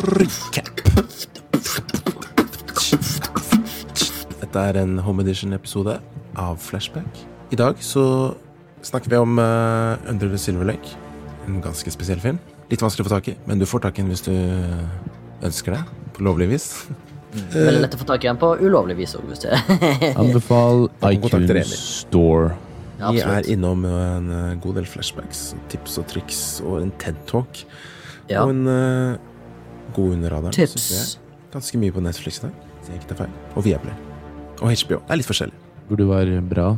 Recap. Dette er en Home Edition-episode av Flashback. I dag så snakker vi om uh, Under the Silver Lake. En ganske spesiell film. Litt vanskelig å få tak i, men du får tak i den hvis du ønsker det. På lovlig vis. Veldig lett å få tak i den på ulovlig vis òg, hvis det Anbefal iTunes Store. Ja, Vi er innom en eh, god del flashbacks, tips og triks og en TED-talk. Ja. Og en uh, god under radaren. Tips. Ganske mye på Netflix i dag, hvis jeg ikke tar feil. Og Viaplay. Og HBO. Det er litt forskjellig. Burde være bra.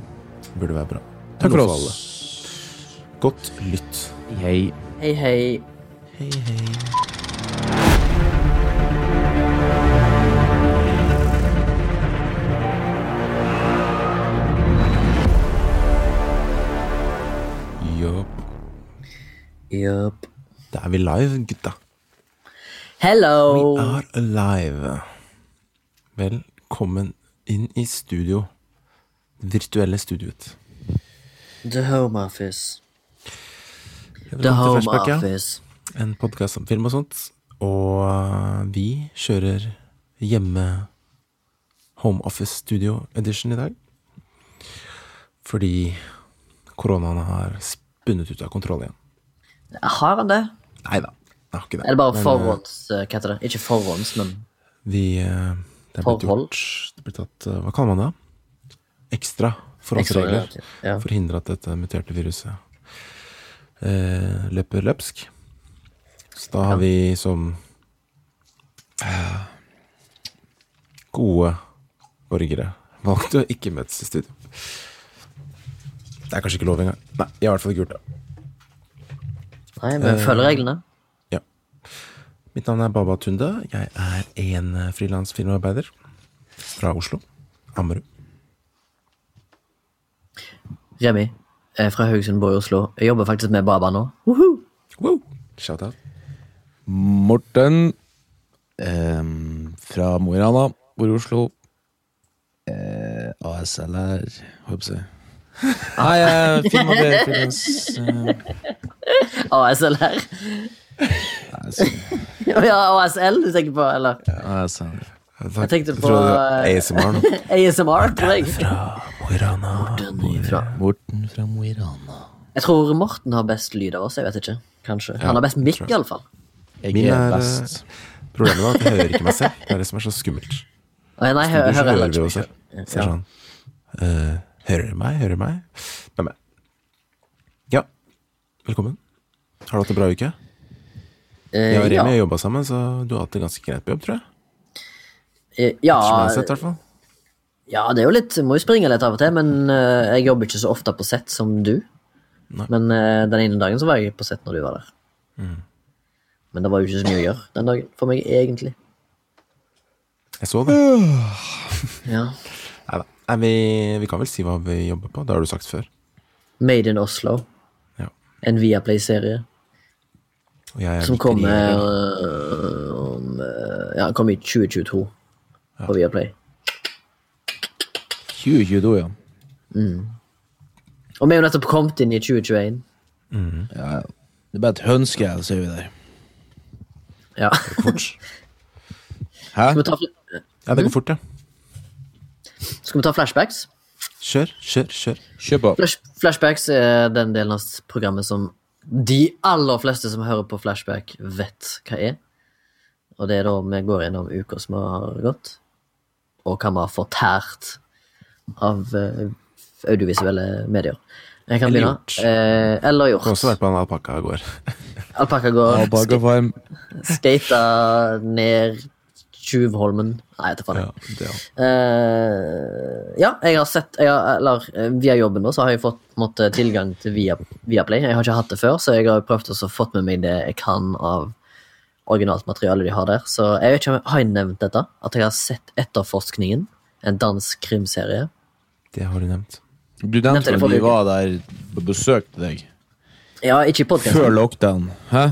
Burde være bra. Takk for oss. alle. Godt lytt. Hei. Hei, hei. Hei, hei. Jopp. Jupp. Da er vi live, gutta. Hello! We are alive. Velkommen inn i studio. Det virtuelle studioet. The Home Office. The Home Office. En podkast om film og sånt. Og uh, vi kjører hjemme Home Office Studio Edition i dag. Fordi koronaen har spunnet ut av kontroll igjen. Har han det? Nei da, jeg ikke det. Er det bare Men, uh, forhånds... eh, Hva heter det? Ikke forhånds, men Vi uh, Det er blitt Forhold? gjort Det blir tatt Hva kaller man det? Ekstra Ekstra, forholdsregler. ja, ja. For å hindre at dette muterte viruset eh, løper løpsk. Så da har vi som eh, gode borgere valgt å ikke møtes i studio. Det er kanskje ikke lov engang. Nei, jeg har i hvert fall ikke gjort det. Nei, men følg reglene. Mitt navn er Baba Tunde. Jeg er en eh, frilans filmarbeider fra Oslo. Ammerud. Remi er fra Haugesund bor i Oslo. Jeg jobber faktisk med Baba nå. Wow. Shout out. Morten ehm, fra Mo i Rana, bor i Oslo. Eh, ASLR, håper jeg. Nei, jeg filmer det eh, ASLR. Ja, ASL du tenker på, eller? ASLR. Jeg tenkte på, det eh, var ASMR nå. ASMR, tror jeg. Fra Mo i Rana. Fra- Morten fra Mo i Rana. Jeg tror Morten har best lyd av oss, jeg vet ikke. Kanskje. Ja, Han har best mikk, iallfall. Jeg Min er best. Problemet er at jeg hører ikke meg selv. Det er det som er så skummelt. Nei, nei, jeg hører hører vi ikke oss selv. meg Så er det sånn uh, Hører du meg? Hører du meg? Hvem er Ja, velkommen. Har du hatt en bra uke? Eh, Jeg og Remi ja. har jobba sammen, så du har hatt det ganske greit på jobb, tror jeg. Eh, ja, sett, ja, det er jo litt Må jo springe litt av og til, men uh, jeg jobber ikke så ofte på sett som du. Nei. Men uh, den ene dagen så var jeg på sett når du var der. Mm. Men det var jo ikke så mye å gjøre den dagen for meg, egentlig. Jeg så det. Ja. Nei, vi, vi kan vel si hva vi jobber på. Det har du sagt før. Made in Oslo. Ja. En Viaplay-serie er som kommer eh, om eh, Ja, kom i 2022 på Viaplay. 2022, ja. Og vi er jo nettopp kommet inn i 2021. Mm. ja. Det er bare et hønske, sier vi der. Ja. Fort. Hæ? Skal vi ta, Ja, det går fort, ja. skal vi ta flashbacks? Kjør, kjør, kjør. Kjør på. Flash, flashbacks er den delen av programmet som de aller fleste som hører på Flashback, vet hva er. Og det er da vi går gjennom uker som har gått, og hva vi har fortært av uh, audiovisuelle medier. Jeg kan Eller begynne. gjort. Eh, eller gjort. Kan også vært på en alpakka i går. Alpakka går, skata ned Tjuvholmen Nei, jeg vet ikke. Ja, det, ja. Eh, ja, jeg har sett jeg har, Eller eh, via jobben nå så har jeg fått måtte, tilgang til via, Viaplay. Jeg har ikke hatt det før, så jeg har prøvd å få med meg det jeg kan av originalt materiale de har der. Så jeg vet ikke om jeg har nevnt dette, at jeg har sett Etterforskningen, en dansk krimserie. det har du nevnt. Du Nevnte at de var der og besøkte deg. Ja, ikke i Før lockdown. Hæ?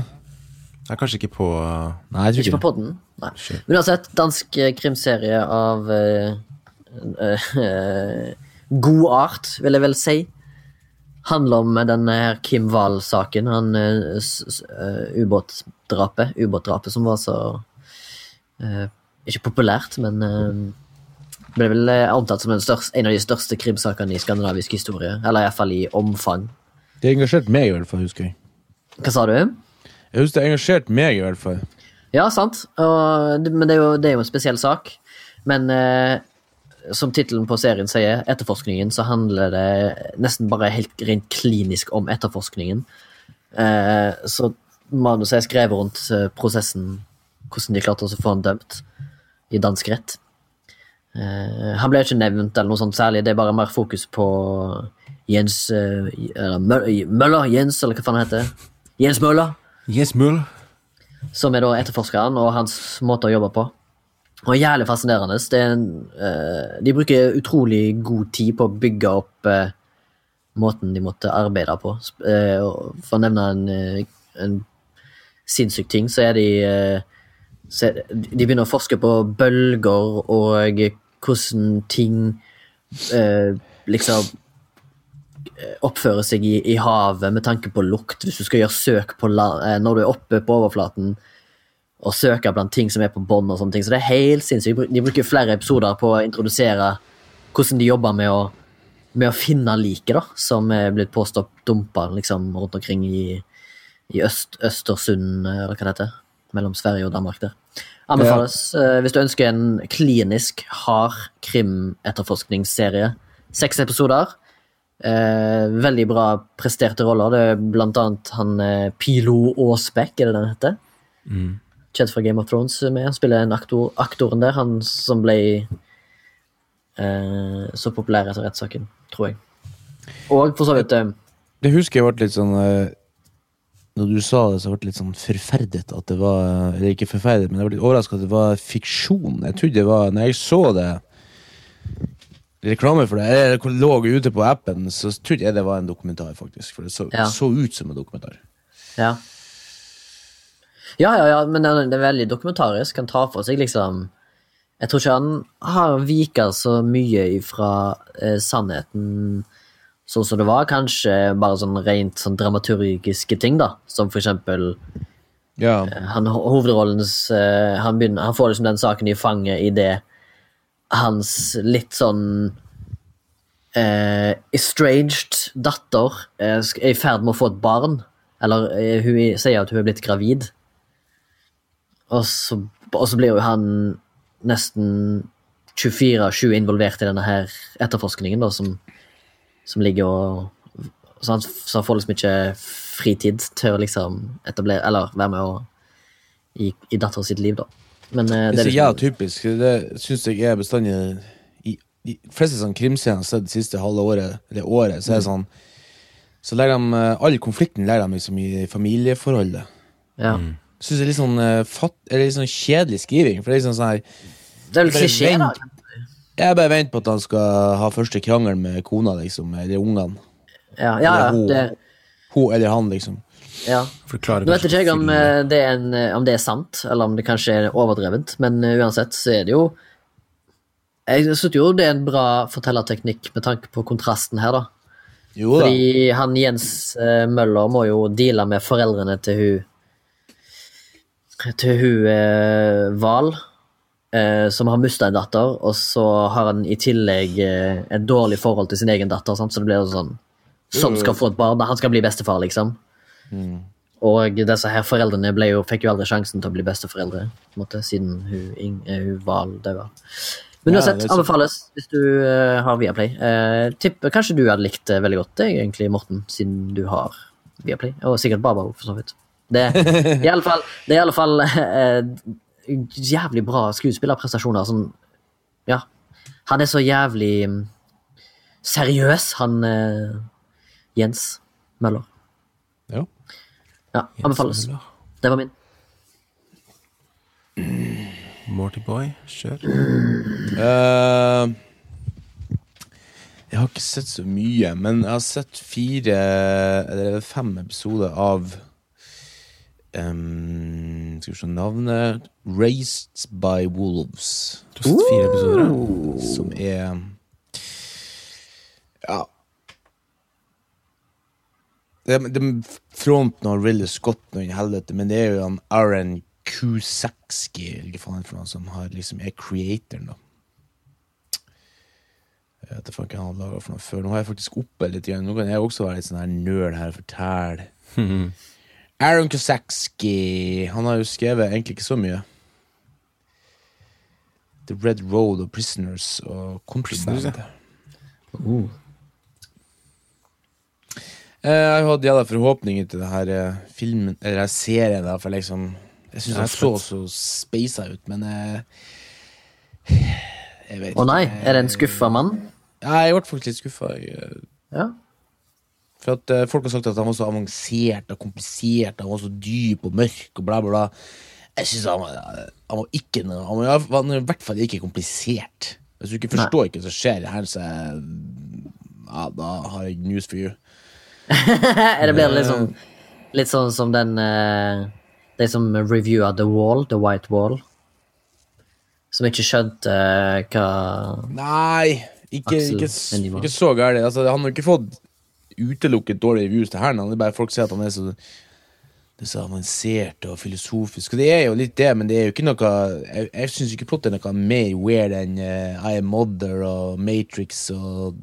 Det er kanskje ikke på uh, Nei, jeg tror Ikke ikke på podden. Nei. Men uansett, dansk eh, krimserie av uh, uh, god art, vil jeg vel si. Handler om denne her Kim Wahl-saken. Han ubåtdrapet. Ubåtdrapet som var så Ikke populært, men ble vel antatt omtalt som største, en av de største krimsakene i skandinavisk historie. Eller iallfall i omfang. Det engasjerte meg, i hvert fall, husker jeg. Hva sa du? Jeg husker det engasjerte meg, i hvert fall. Ja, sant. Og, men det er, jo, det er jo en spesiell sak. Men eh, som tittelen på serien sier, etterforskningen, så handler det nesten bare helt rent klinisk om etterforskningen. Eh, så manuset er skrevet rundt eh, prosessen, hvordan de klarte å få han dømt i dansk rett. Eh, han ble ikke nevnt eller noe sånt særlig, det er bare mer fokus på Jens eh, eller Møller, Jens, eller hva faen han heter. Jens Møller Jens Mull. Som er da etterforskeren, og hans måte å jobbe på. Og jævlig fascinerende. Er en, uh, de bruker utrolig god tid på å bygge opp uh, måten de måtte arbeide på. Eh, for å nevne en, en sinnssyk ting, så er de så er, De begynner å forske på bølger og hvordan ting liksom oppfører seg i, i havet med tanke på lukt. Hvis du skal gjøre søk på land, eh, når du er oppe på overflaten og søke blant ting som er på bånd og sånne ting. Så det er helt sinnssykt. De bruker flere episoder på å introdusere hvordan de jobber med å, med å finne liket, da, som er blitt påstått dumpa liksom, rundt omkring i, i Øst, Østersund, eh, eller hva det heter. Mellom Sverige og Danmark der. Anbefales eh, hvis du ønsker en klinisk, hard krimetterforskningsserie. Seks episoder. Eh, veldig bra presterte roller. Det er blant annet han eh, Pilo Aasbekk, er det den heter? Kjent fra Game of Thrones med. Han spiller en aktor, aktoren der, han som ble eh, så populær etter rettssaken, tror jeg. Og for så vidt eh, Det husker jeg ble litt sånn eh, Når du sa det, så ble det litt sånn forferdet at det var Eller ikke forferdet, men jeg ble litt overraska at det var fiksjon. Jeg trodde det var Når jeg så det reklame for det, det lå ute på appen, så trodde jeg det var en dokumentar, faktisk. For det så, Ja. så ut som en dokumentar. Ja. Ja, ja, ja, men det er veldig dokumentarisk. Han tar for seg liksom Jeg tror ikke han har vika så mye ifra eh, sannheten sånn som det var. Kanskje bare sånn rent sånn dramaturgiske ting, da. Som for eksempel Ja. han, hovedrollens eh, han, begynner, han får liksom den saken i fanget idet hans litt sånn eh, estranged datter eh, er i ferd med å få et barn. Eller eh, hun sier at hun er blitt gravid. Og så, og så blir jo han nesten 24-7 involvert i denne her etterforskningen, da, som, som ligger og så han, så får liksom ikke fritid til å liksom etablere Eller være med å i, i datteren sitt liv, da. Men eh, Det det er så jævla liksom, typisk. Det syns jeg er bestandig I de fleste sånn krimscener jeg har sett det siste halve året, eller året, så er det sånn Så legger de eh, All konflikten legger de liksom i familieforholdet. ja. Syns det er litt sånn uh, fatt, eller litt sånn kjedelig skriving. For det er liksom sånn her Det er vel klisjé, da. Jeg bare venter på at han skal ha første krangel med kona, liksom, eller ungene. Ja, ja, ja, Eller hun. det, Hun eller han, liksom. Ja. Nå vet ikke jeg om eh, det, er en, eh, om det er sant, eller om det kanskje er overdrevent, men eh, uansett så er det jo Jeg synes jo det er en bra fortellerteknikk med tanke på kontrasten her, da. Jo da. Fordi han Jens Møller må jo deale med foreldrene til hun Til hun eh, Val, eh, som har mista en datter, og så har han i tillegg eh, et dårlig forhold til sin egen datter, sant? så det blir sånn sånn skal få et barn. Han skal bli bestefar, liksom. Og disse her foreldrene jo, fikk jo aldri sjansen til å bli besteforeldre, måte, siden hun, eh, hun Val døde. Men Ja, uansett, er anbefales hvis du uh, har Viaplay. Uh, tipper kanskje du hadde likt det veldig godt, det, egentlig, Morten, siden du har Viaplay. Og sikkert Baba òg, for så vidt. Det, i alle fall, det er i alle fall eh, jævlig bra skuespillerprestasjoner. Sånn, ja. Han er så jævlig mm, seriøs, han uh, Jens Møller. Ja. Anbefales. Det var min. Morty Boy, kjør. Uh, jeg har ikke sett så mye, men jeg har sett fire eller fem episoder av um, Skal vi se navnet Raised by Wolves. Du har sett fire episoder? Som er Ja det, det Fronten av Ridley Scott i helvete, men det er jo han Aaron Kusakski, eller faen for noe, som har, liksom, er creatoren, da. Jeg vet ikke hva han laget for noe før. Nå har jeg faktisk oppe litt. Igjen. Nå kan jeg også være litt sånn her nerd her og fortelle. Aaron Kusakski. Han har jo skrevet egentlig ikke så mye. The Red Road og Prisoners og Prisoners, ja. Uh. Eh, Jeg hadde, hatt jævla forhåpninger til det her eh, filmen, eller serien, da, for liksom Jeg syns den så så speisa ut, men eh, Jeg vet Å nei, er det en skuffa mann? Ja, jeg ble faktisk litt skuffa. Ja. For at folk har sagt at han var så avansert og komplisert, han var så dyp og mørk og bla, bla, bla. Jeg syns han, han var ikke noe Han var, han var i hvert fall ikke komplisert. Hvis du ikke forstår hva som skjer her, så ja, da har jeg news for you. Er det blir det litt sånn Litt sånn som den uh, De som reviewa The Wall, The White Wall. Som ikke skjønte uh, hva Nei, ikke, ikke, ikke så gærent. Altså, han har ikke fått utelukket dårlige views til er bare folk sier at han er så det er så avansert og filosofisk. Og det er jo litt det, men det er jo ikke noe Jeg, jeg syns ikke plottet er noe mer weird enn uh, I Am Mother og Matrix og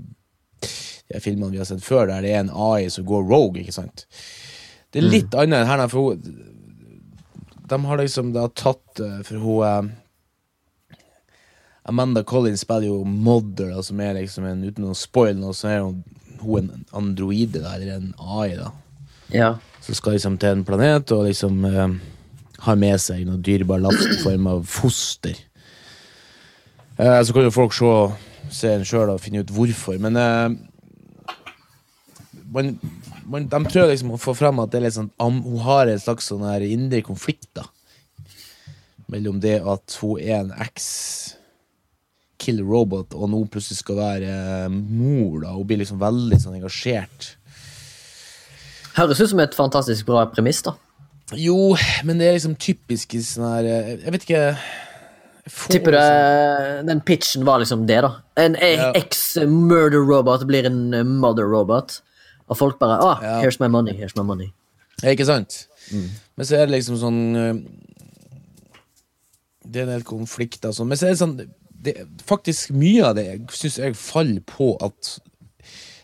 de filmene vi har sett før, der det er en AI som går rogue, ikke sant. Det er litt annet enn her, for hun De har liksom da tatt eh, For hun eh, Amanda Collins spiller jo Mother, da, som er liksom en, uten å spoile noe, så er hun, hun en androide, da, eller en AI, da. Ja. Som skal liksom til en planet og liksom eh, har med seg noe dyrebar last i form av foster. Eh, så kan jo folk se, se en sjøl og finne ut hvorfor, men eh, man, man, De prøver liksom å få frem at det er litt sånn, hun har en slags sånn her indre konflikt da mellom det at hun er en eks killer robot, og nå plutselig skal være eh, mor. da Hun blir liksom veldig sånn engasjert. Høres ut som et fantastisk bra premiss, da. Jo, men det er liksom typisk i sånn her eh, Jeg vet ikke Tipper du liksom- den pitchen var liksom det, da? En Ja. ex-murder robot blir en eh, mother robot. Og folk bare ah, Ja. here's my money, here's my money. Ja, Ikke sant? Men så er det liksom sånn eh, Det er en del konflikter sånn. Men så er det sånn det, Faktisk mye av det syns jeg faller på at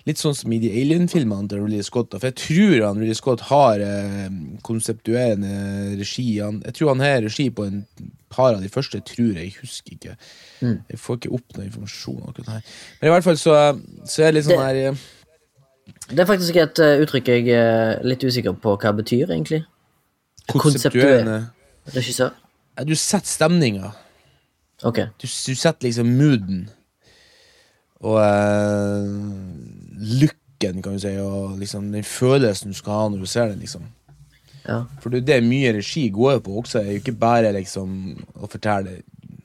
Litt sånn som i de Alien-filmene til Ridley Scott. For jeg tror han Ridley Scott har eh, konseptuerende regi. Han, jeg tror han har regi på en par av de første, tror jeg. Jeg husker ikke. Jeg får ikke opp noe informasjon. Men i hvert fall så, så er det litt sånn her eh, Det er faktisk et eh, uttrykk jeg er litt usikker på hva det betyr, egentlig. konseptuerende Regissør? ja, Du setter stemninga. Okay. du, du setter liksom mooden og uh, looken, kan du si, og liksom den følelsen du skal ha når du ser den, liksom. Ja. For det er det mye regi går på også, er jo ikke bare liksom å fortelle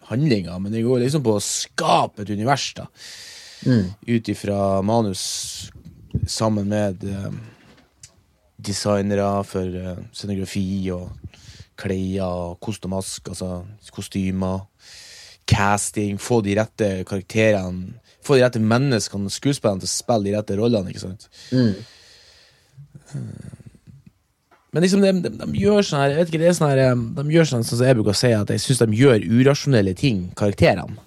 handlinga, men det går liksom på å skape et univers, da. Ut ifra manus sammen med eh, designere for eh, scenografi og klær og mask, altså kostymer casting, få de rette karakterene Få de rette menneskene, skuespillerne, til å spille de rette rollene. ikke sant? Men liksom, de, de, de gjør sånn her, jeg vet ikke, det er sånn her, eh, de gjør sånn som jeg bruker å si, at jeg syns de gjør urasjonelle ting, karakterene.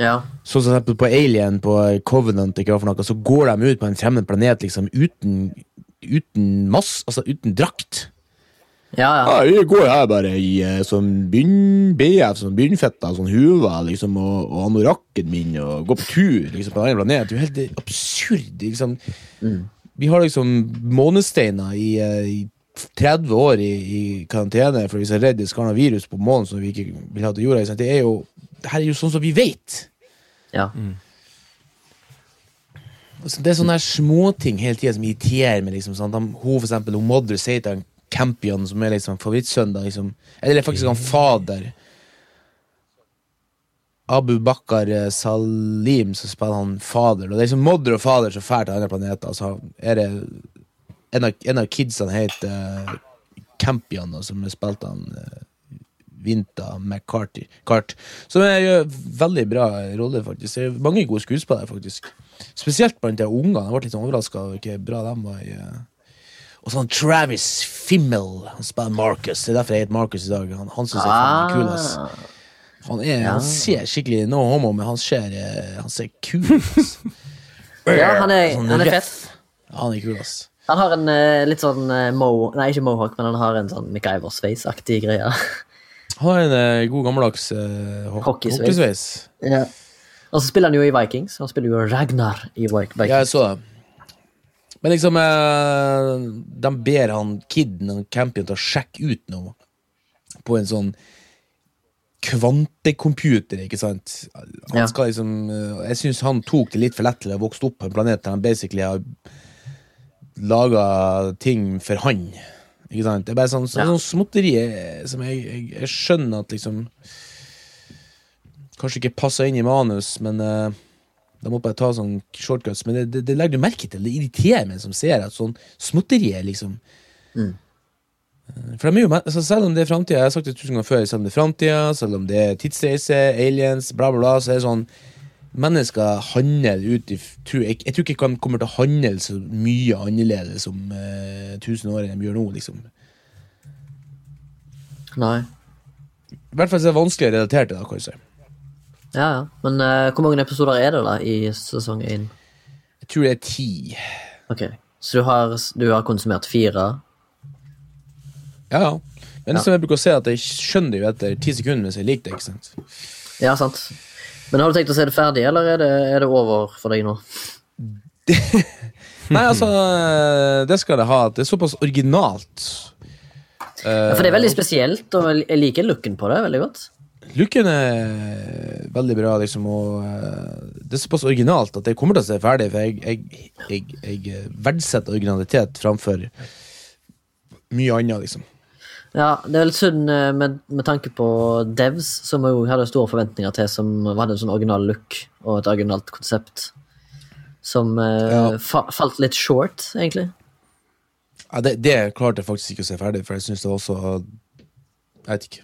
Ja. Sånn som eksempel på Alien, på Covenant, ikke for noe, så går de ut på en fremmed planet liksom uten, uten mass, altså uten drakt. Ja, ja. Ja, vi går her bare i eh, sånn bunn, BF, sånn bunnfetta, sånn huva, liksom, og, og anorakken min, og går på tur liksom, på en annen planet. Det er jo helt absurd, liksom. Vi har liksom månesteiner i, eh, i 30 år i, i karantene for vi er redd det skal ha virus på månen som vi ikke vil ha til jorda. Det er jo, det her er jo sånn som vi vet. ja. Altså, det er sånne småting hele tida som irriterer meg. Liksom, sånn. hun for eksempel, hun Mother sier til han Campion, som er liksom favorittsønnen, liksom, eller faktisk han fader Abu Bakar eh, Salim, som spiller han fader. Og det er liksom Mother og fader som drar til andre planeter. Så er det en av, en av kidsene heter uh, Campion, som er spilt av han eh, Vinta McCarty. Cart, som er, gjør veldig bra rolle, faktisk. Det er mange gode skuespillere, faktisk. Spesielt blant de ungene. Jeg ble litt overraska over hvor bra de var i eh. Og sånn Travis Fimmel, han spiller Marcus. Det er derfor jeg heter Marcus i dag. Han, han synes jeg er kul, ass. Ah, Han, er, han ser skikkelig No homo, men han ser, eh, han ser kul ass. ja, han er, Sånn han er fett. Ja, han er kul, ass. Han har en eh, litt sånn mo... Nei, ikke mohawk, men han har en sånn MacGyver-sveis-aktig greie. Har en eh, god gammeldags uh, Hockeysveis. hockeysveis. ja. Og så spiller han jo i Vikings. Han spiller jo Ragnar i Vikings. Ja, jeg så det. Men liksom eh, De ber han kiden og Campion til å sjekke ut noe på en sånn kvantecomputer, ikke sant? Han Ja. skal liksom Jeg syns han tok det litt for lett til å ha vokst opp på en planet der han basically har laga ting for han. Ikke sant? Det er bare sånn, sånn, sånn småtteri eh, som jeg, jeg, jeg skjønner at liksom Kanskje ikke passer inn i manus, men uh, da må bare ta sånn shortcuts. Men det, det, det legger du merke til. Det irriterer meg som ser at sånn småtteri er liksom Mm. Eh, For de er jo, altså Selv om det er framtida, jeg har sagt det tusen ganger før, selv om det er framtida, selv om det er tidsreise, aliens, bla, bla, bla, så er det sånn Mennesker handler ut i jeg, tror ikke de kommer til å handle så mye annerledes om uh, 1000 år enn de gjør nå, liksom. Nei. I hvert fall så er det vanskelig å relatere til det, kan jeg si. Ja, ja. Men uh, hvor mange episoder er det da i sesong én? Jeg tror det er ti. Ok. Så du har, du har konsumert fire? Ja, ja. Men som jeg bruker å si, at jeg skjønner det jo etter ti sekunder hvis jeg liker det. ikke sant? Ja, sant. Men har du tenkt å se det ferdig, eller er det, er det over for deg nå? Nei, altså, det skal det ha. Det er såpass originalt. Ja, for det er veldig spesielt, og jeg liker looken på det veldig godt. Looken er veldig bra, liksom, og eh, det er såpass originalt at jeg kommer til å se ferdig, for jeg, jeg, jeg, jeg verdsetter originalitet framfor mye annet, liksom. Ja, det er litt synd eh, med, med tanke på Devs, som jeg jo hadde store forventninger til, som hadde en sånn original look og et originalt konsept. Som eh, Ja. fa falt litt short, egentlig. Ja, det, det klarte jeg faktisk ikke å se ferdig, for jeg syns det var så Jeg vet ikke.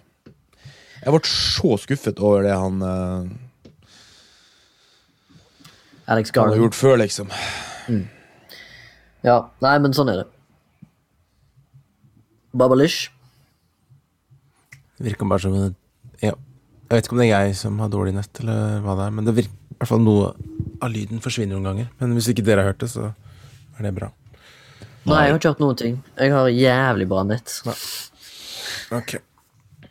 Jeg ble så skuffet over det han, uh, Alex han har gjort før, liksom. Ja, nei, men sånn er det. Babalish. Det virker bare som en ja. Jeg vet ikke om det er jeg som har dårlig nett, eller hva det er, men det virker i hvert fall noe av lyden forsvinner noen ganger. Men hvis ikke dere har hørt det, så er det bra. Nei, jeg har ikke hørt noen ting. Jeg har jævlig bra nett. Ok.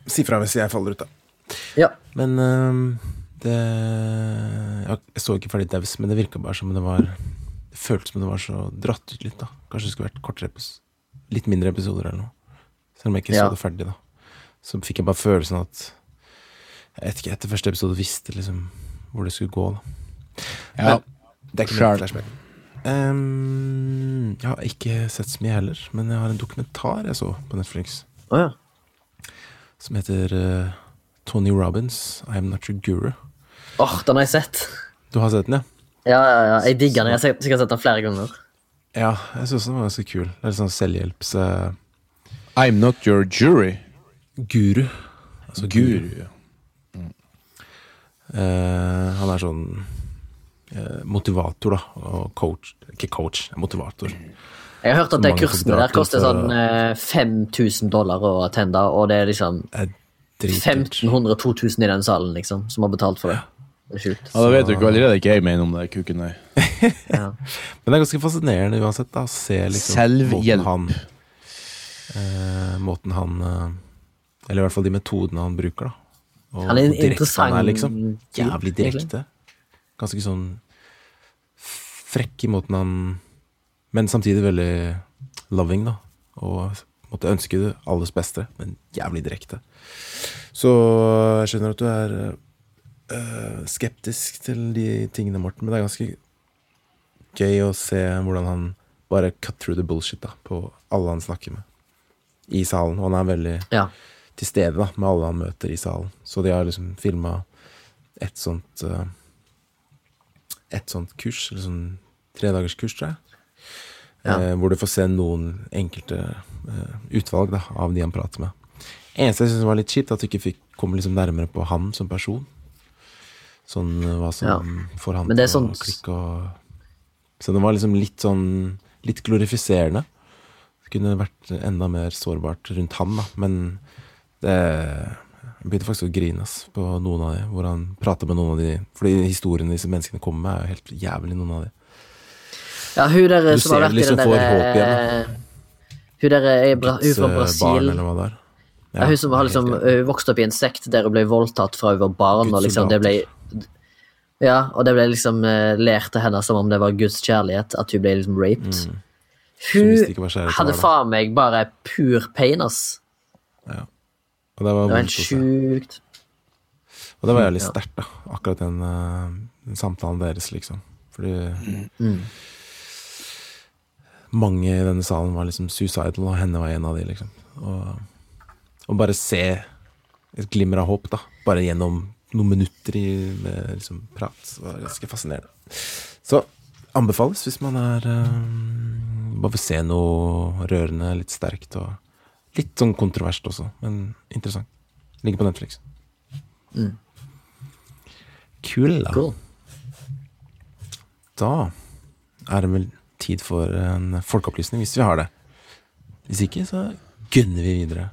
Si fra hvis jeg faller ut, da. Ja. Men uh, det Jeg så ikke ferdig Daus, men det virka bare som det var Det føltes som det var så dratt ut litt, da. Kanskje det skulle vært kortere Litt mindre episoder eller noe. Selv om jeg ikke Ja. så det ferdig, da. Så fikk jeg bare følelsen at Jeg vet ikke, etter første episode visste liksom hvor det skulle gå, da. Ja. Men det er ikke min flashback. Ehm, jeg har ikke sett så mye heller, men jeg har en dokumentar jeg så på Netflix Oh, ja. som heter uh, Tony Robins, I Am Not Your Guru. Åh, den har jeg sett. Du har sett den, ja? Ja, ja, ja. Jeg digger den. Jeg har sikkert sett den flere ganger. Ja, jeg syns den var ganske kul. Det er litt sånn selvhjelps... Uh... I'm not your jury. Guru. Altså guru. Guru. Eh, han er sånn eh, motivator, da. Og coach. Ikke coach, motivator. Jeg har hørt at det kursene der koster for sånn eh, 5000 dollar å attende, og det er liksom Det er dritdyrt. 1500-2000 i den salen, liksom, som har betalt for det. Det er sjukt. Ja, Da vet du ikke allerede ikke jeg mener om det kuken nei. Ja. Men det er ganske fascinerende uansett, da. Å se liksom Selvhjelp. måten han eh, Måten han Eller i hvert fall de metodene han bruker, da. Og Han er direkte han er, liksom. Jævlig direkte. Ganske sånn frekk i måten han Men samtidig veldig loving, da. Og måtte ønske det alles beste, men jævlig direkte. Så jeg skjønner at du er øh, skeptisk til de tingene, Morten, men det er ganske gøy å se hvordan han bare cut through the bullshit da, på alle han snakker med i salen. Og han er veldig ja. Til stede da, med alle han møter i salen. Så de har liksom filma et sånt eh, Et sånt kurs, eller sånn tredagerskurs, tror jeg. Ja. Eh, hvor du får se noen enkelte eh, utvalg da, av de han prater med. Eneste jeg syns var litt kjipt, at du ikke fikk komme liksom nærmere på han som person. Sånn eh, hva som Ja. får han til til å klikke og Så det var liksom litt sånn Litt glorifiserende. Det kunne vært enda mer sårbart rundt han, da. Men det Jeg begynte faktisk å grine ass, på noen av de, hvor han prater med noen av de Fordi historiene disse menneskene kommer med, er jo helt jævlig, noen av de. Ja, hun der Du som har vært vært i liksom den håp eh, Hun der er, bra, hun fra Brasil. eller hva er. Ja, hun som har liksom vokst opp i en sekt der hun ble voldtatt fra hun var barn, og liksom det ble Ja, og det ble liksom eh, lært til henne som om det var Guds kjærlighet, at hun ble liksom raped. Mm. Hun hadde faen meg bare pur pain, ass. Og det var Det var helt sjukt. Og det var jævlig sterkt, da. Akkurat den, eh, den samtalen deres, liksom. Fordi Mm. mange i denne salen var liksom suicidal, og henne var en av de, liksom. Og, og bare se et glimmer av håp, da. Bare gjennom noen minutter i, med liksom prat. Det var ganske fascinerende. Så anbefales hvis man er um, Bare vil se noe rørende, litt sterkt og litt sånn kontroverst også, men interessant. Ligger på Netflix. Mm. Kul, da. Cool. Da er det vel tid for en folkeopplysning, hvis vi har det. Hvis ikke, så gunner vi videre.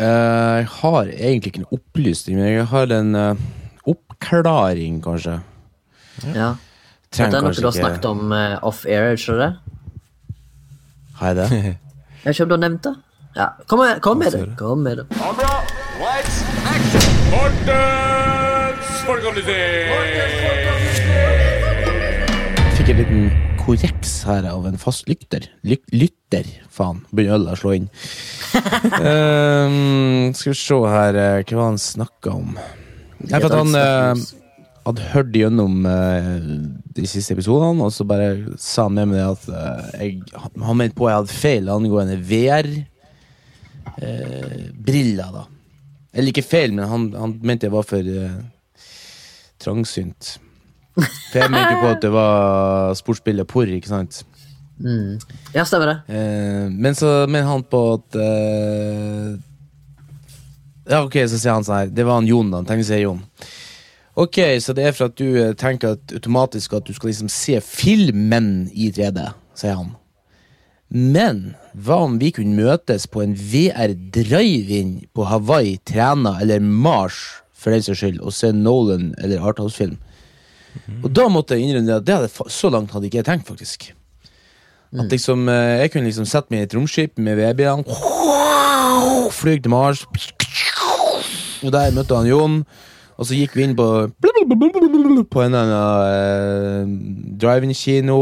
Eh, Jeg har egentlig ikke en opplysning, men jeg har en eh, oppklaring, kanskje. Ja. Trenger Dette er noe du har snakket om eh, off-air, ikke det? Har jeg det? Jeg vet ikke om du har nevnt det? Ja, kom med, kom med det. Kom med det. Kamera, lights, action! Mortens folkeopplysning! Fikk en liten korreks her av en fast lykter. Lyk lytter, faen. Begynner ølet å slå inn. um, skal vi se her eh, Hva var han snakka om? Jeg vet at han eh, hadde hørt gjennom eh, de siste episodene, og så bare sa han med meg at eh, jeg, han mente på at jeg hadde feil angående VR-briller, da. Eller ikke feil, men han, han mente jeg var for uh, trangsynt. For jeg mente på at det var sportsbilder porr, ikke sant? Mm. Ja, stemmer det. Eh, men så mener han på at eh, Ja, ok, så sier han sånn her Det var han Jon, da. Tegneserie-Jon. Ok, så det er for at du eh, tenker at automatisk at du skal liksom se filmen i 3D, sier han. Men hva om vi kunne møtes på en VR drive-in på Hawaii, Træna eller Mars for den saks skyld, og se Nolan eller Arthouse-film? Og da måtte jeg innrømme at det hadde, så langt hadde ikke jeg tenkt, faktisk. At liksom, eh, jeg kunne liksom sette meg i et romskip med VR-bilene, fly til Mars, og der møtte han Jon, og så gikk vi inn på på en eller annen uh, drive-in-kino.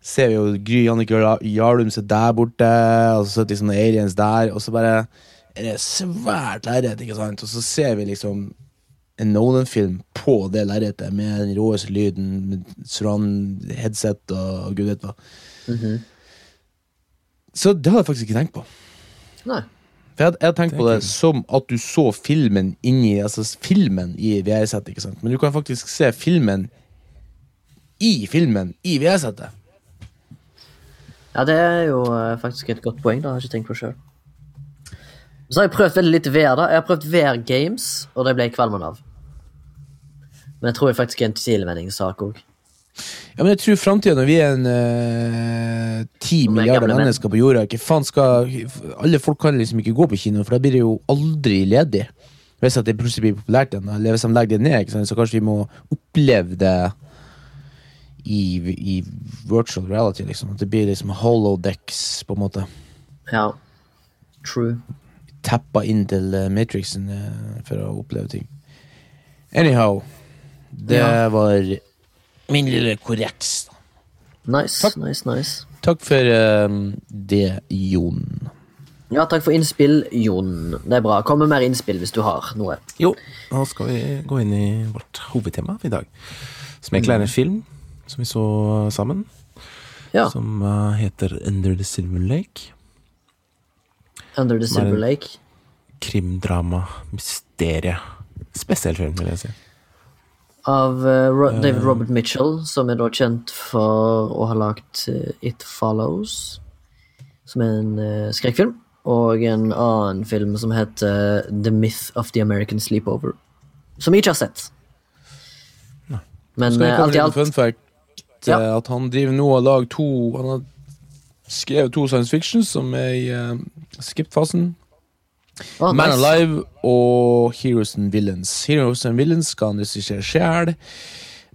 Ser vi jo Gry Jannicke Jarlum sitter der borte, og så sitter liksom aliens der, og så bare er det svært lerret, ikke sant? Og så ser vi liksom en Nolan-film på det lerretet med den råeste lyden, med surround headset og gud vet hva. Så det hadde jeg faktisk ikke tenkt på. Nei. For jeg, jeg hadde tenkt Det er på det som at du så filmen inni Altså filmen i VR-settet, ikke sant? Men du kan faktisk se filmen i filmen i VR-settet. Ja, det er jo eh, faktisk et godt poeng. da, jeg har ikke tenkt på selv. Så har jeg prøvd veldig litt VR. da. Jeg har prøvd VR Games, og det ble jeg kvalm av. Men jeg tror jeg faktisk er en tilvenningssak òg. Ja, men jeg tror framtida, når vi er en eh, ti er milliarder mennesker på jorda ikke faen skal, Alle folk kan liksom ikke gå på kino, for da blir det jo aldri ledig. Hvis at det plutselig blir populært igjen, eller hvis de legger det ned, så kanskje vi må oppleve det i, i virtual reality. liksom At det blir liksom holodecks, på en måte. Ja. True. Tappa inn til eh, Matrixen eh, for å oppleve ting. Anyhow. Det Ja. var min lille korreks. Nice, Takk. nice, nice. Takk for uh, det, Jon. Ja, takk for innspill, Jon. Det er bra. Kom med mer innspill hvis du har noe. Jo, nå skal vi gå inn i vårt hovedtema i dag. Som egentlig er en film som vi så sammen. Ja. Som uh, heter Under the Silver Lake. Under the er Silver Lake. Krimdrama, mysterie. Spesiell film, vil jeg si. Av eh, Ro David Robert Mitchell, som er da kjent for å ha lagt eh, It Follows, som er en uh, skrekkfilm. Og en annen film som heter The Myth of the American Sleepover. Som jeg ikke har sett. Men Skal jeg eh, alt i alt fun fact? Ja. eh, At han driver nå og lager to Han har skrevet to science fiction som er i uh, skip-fasen. Å, Man nice. Alive og Heroes and Villains. Heroes and Villains skal han regissere.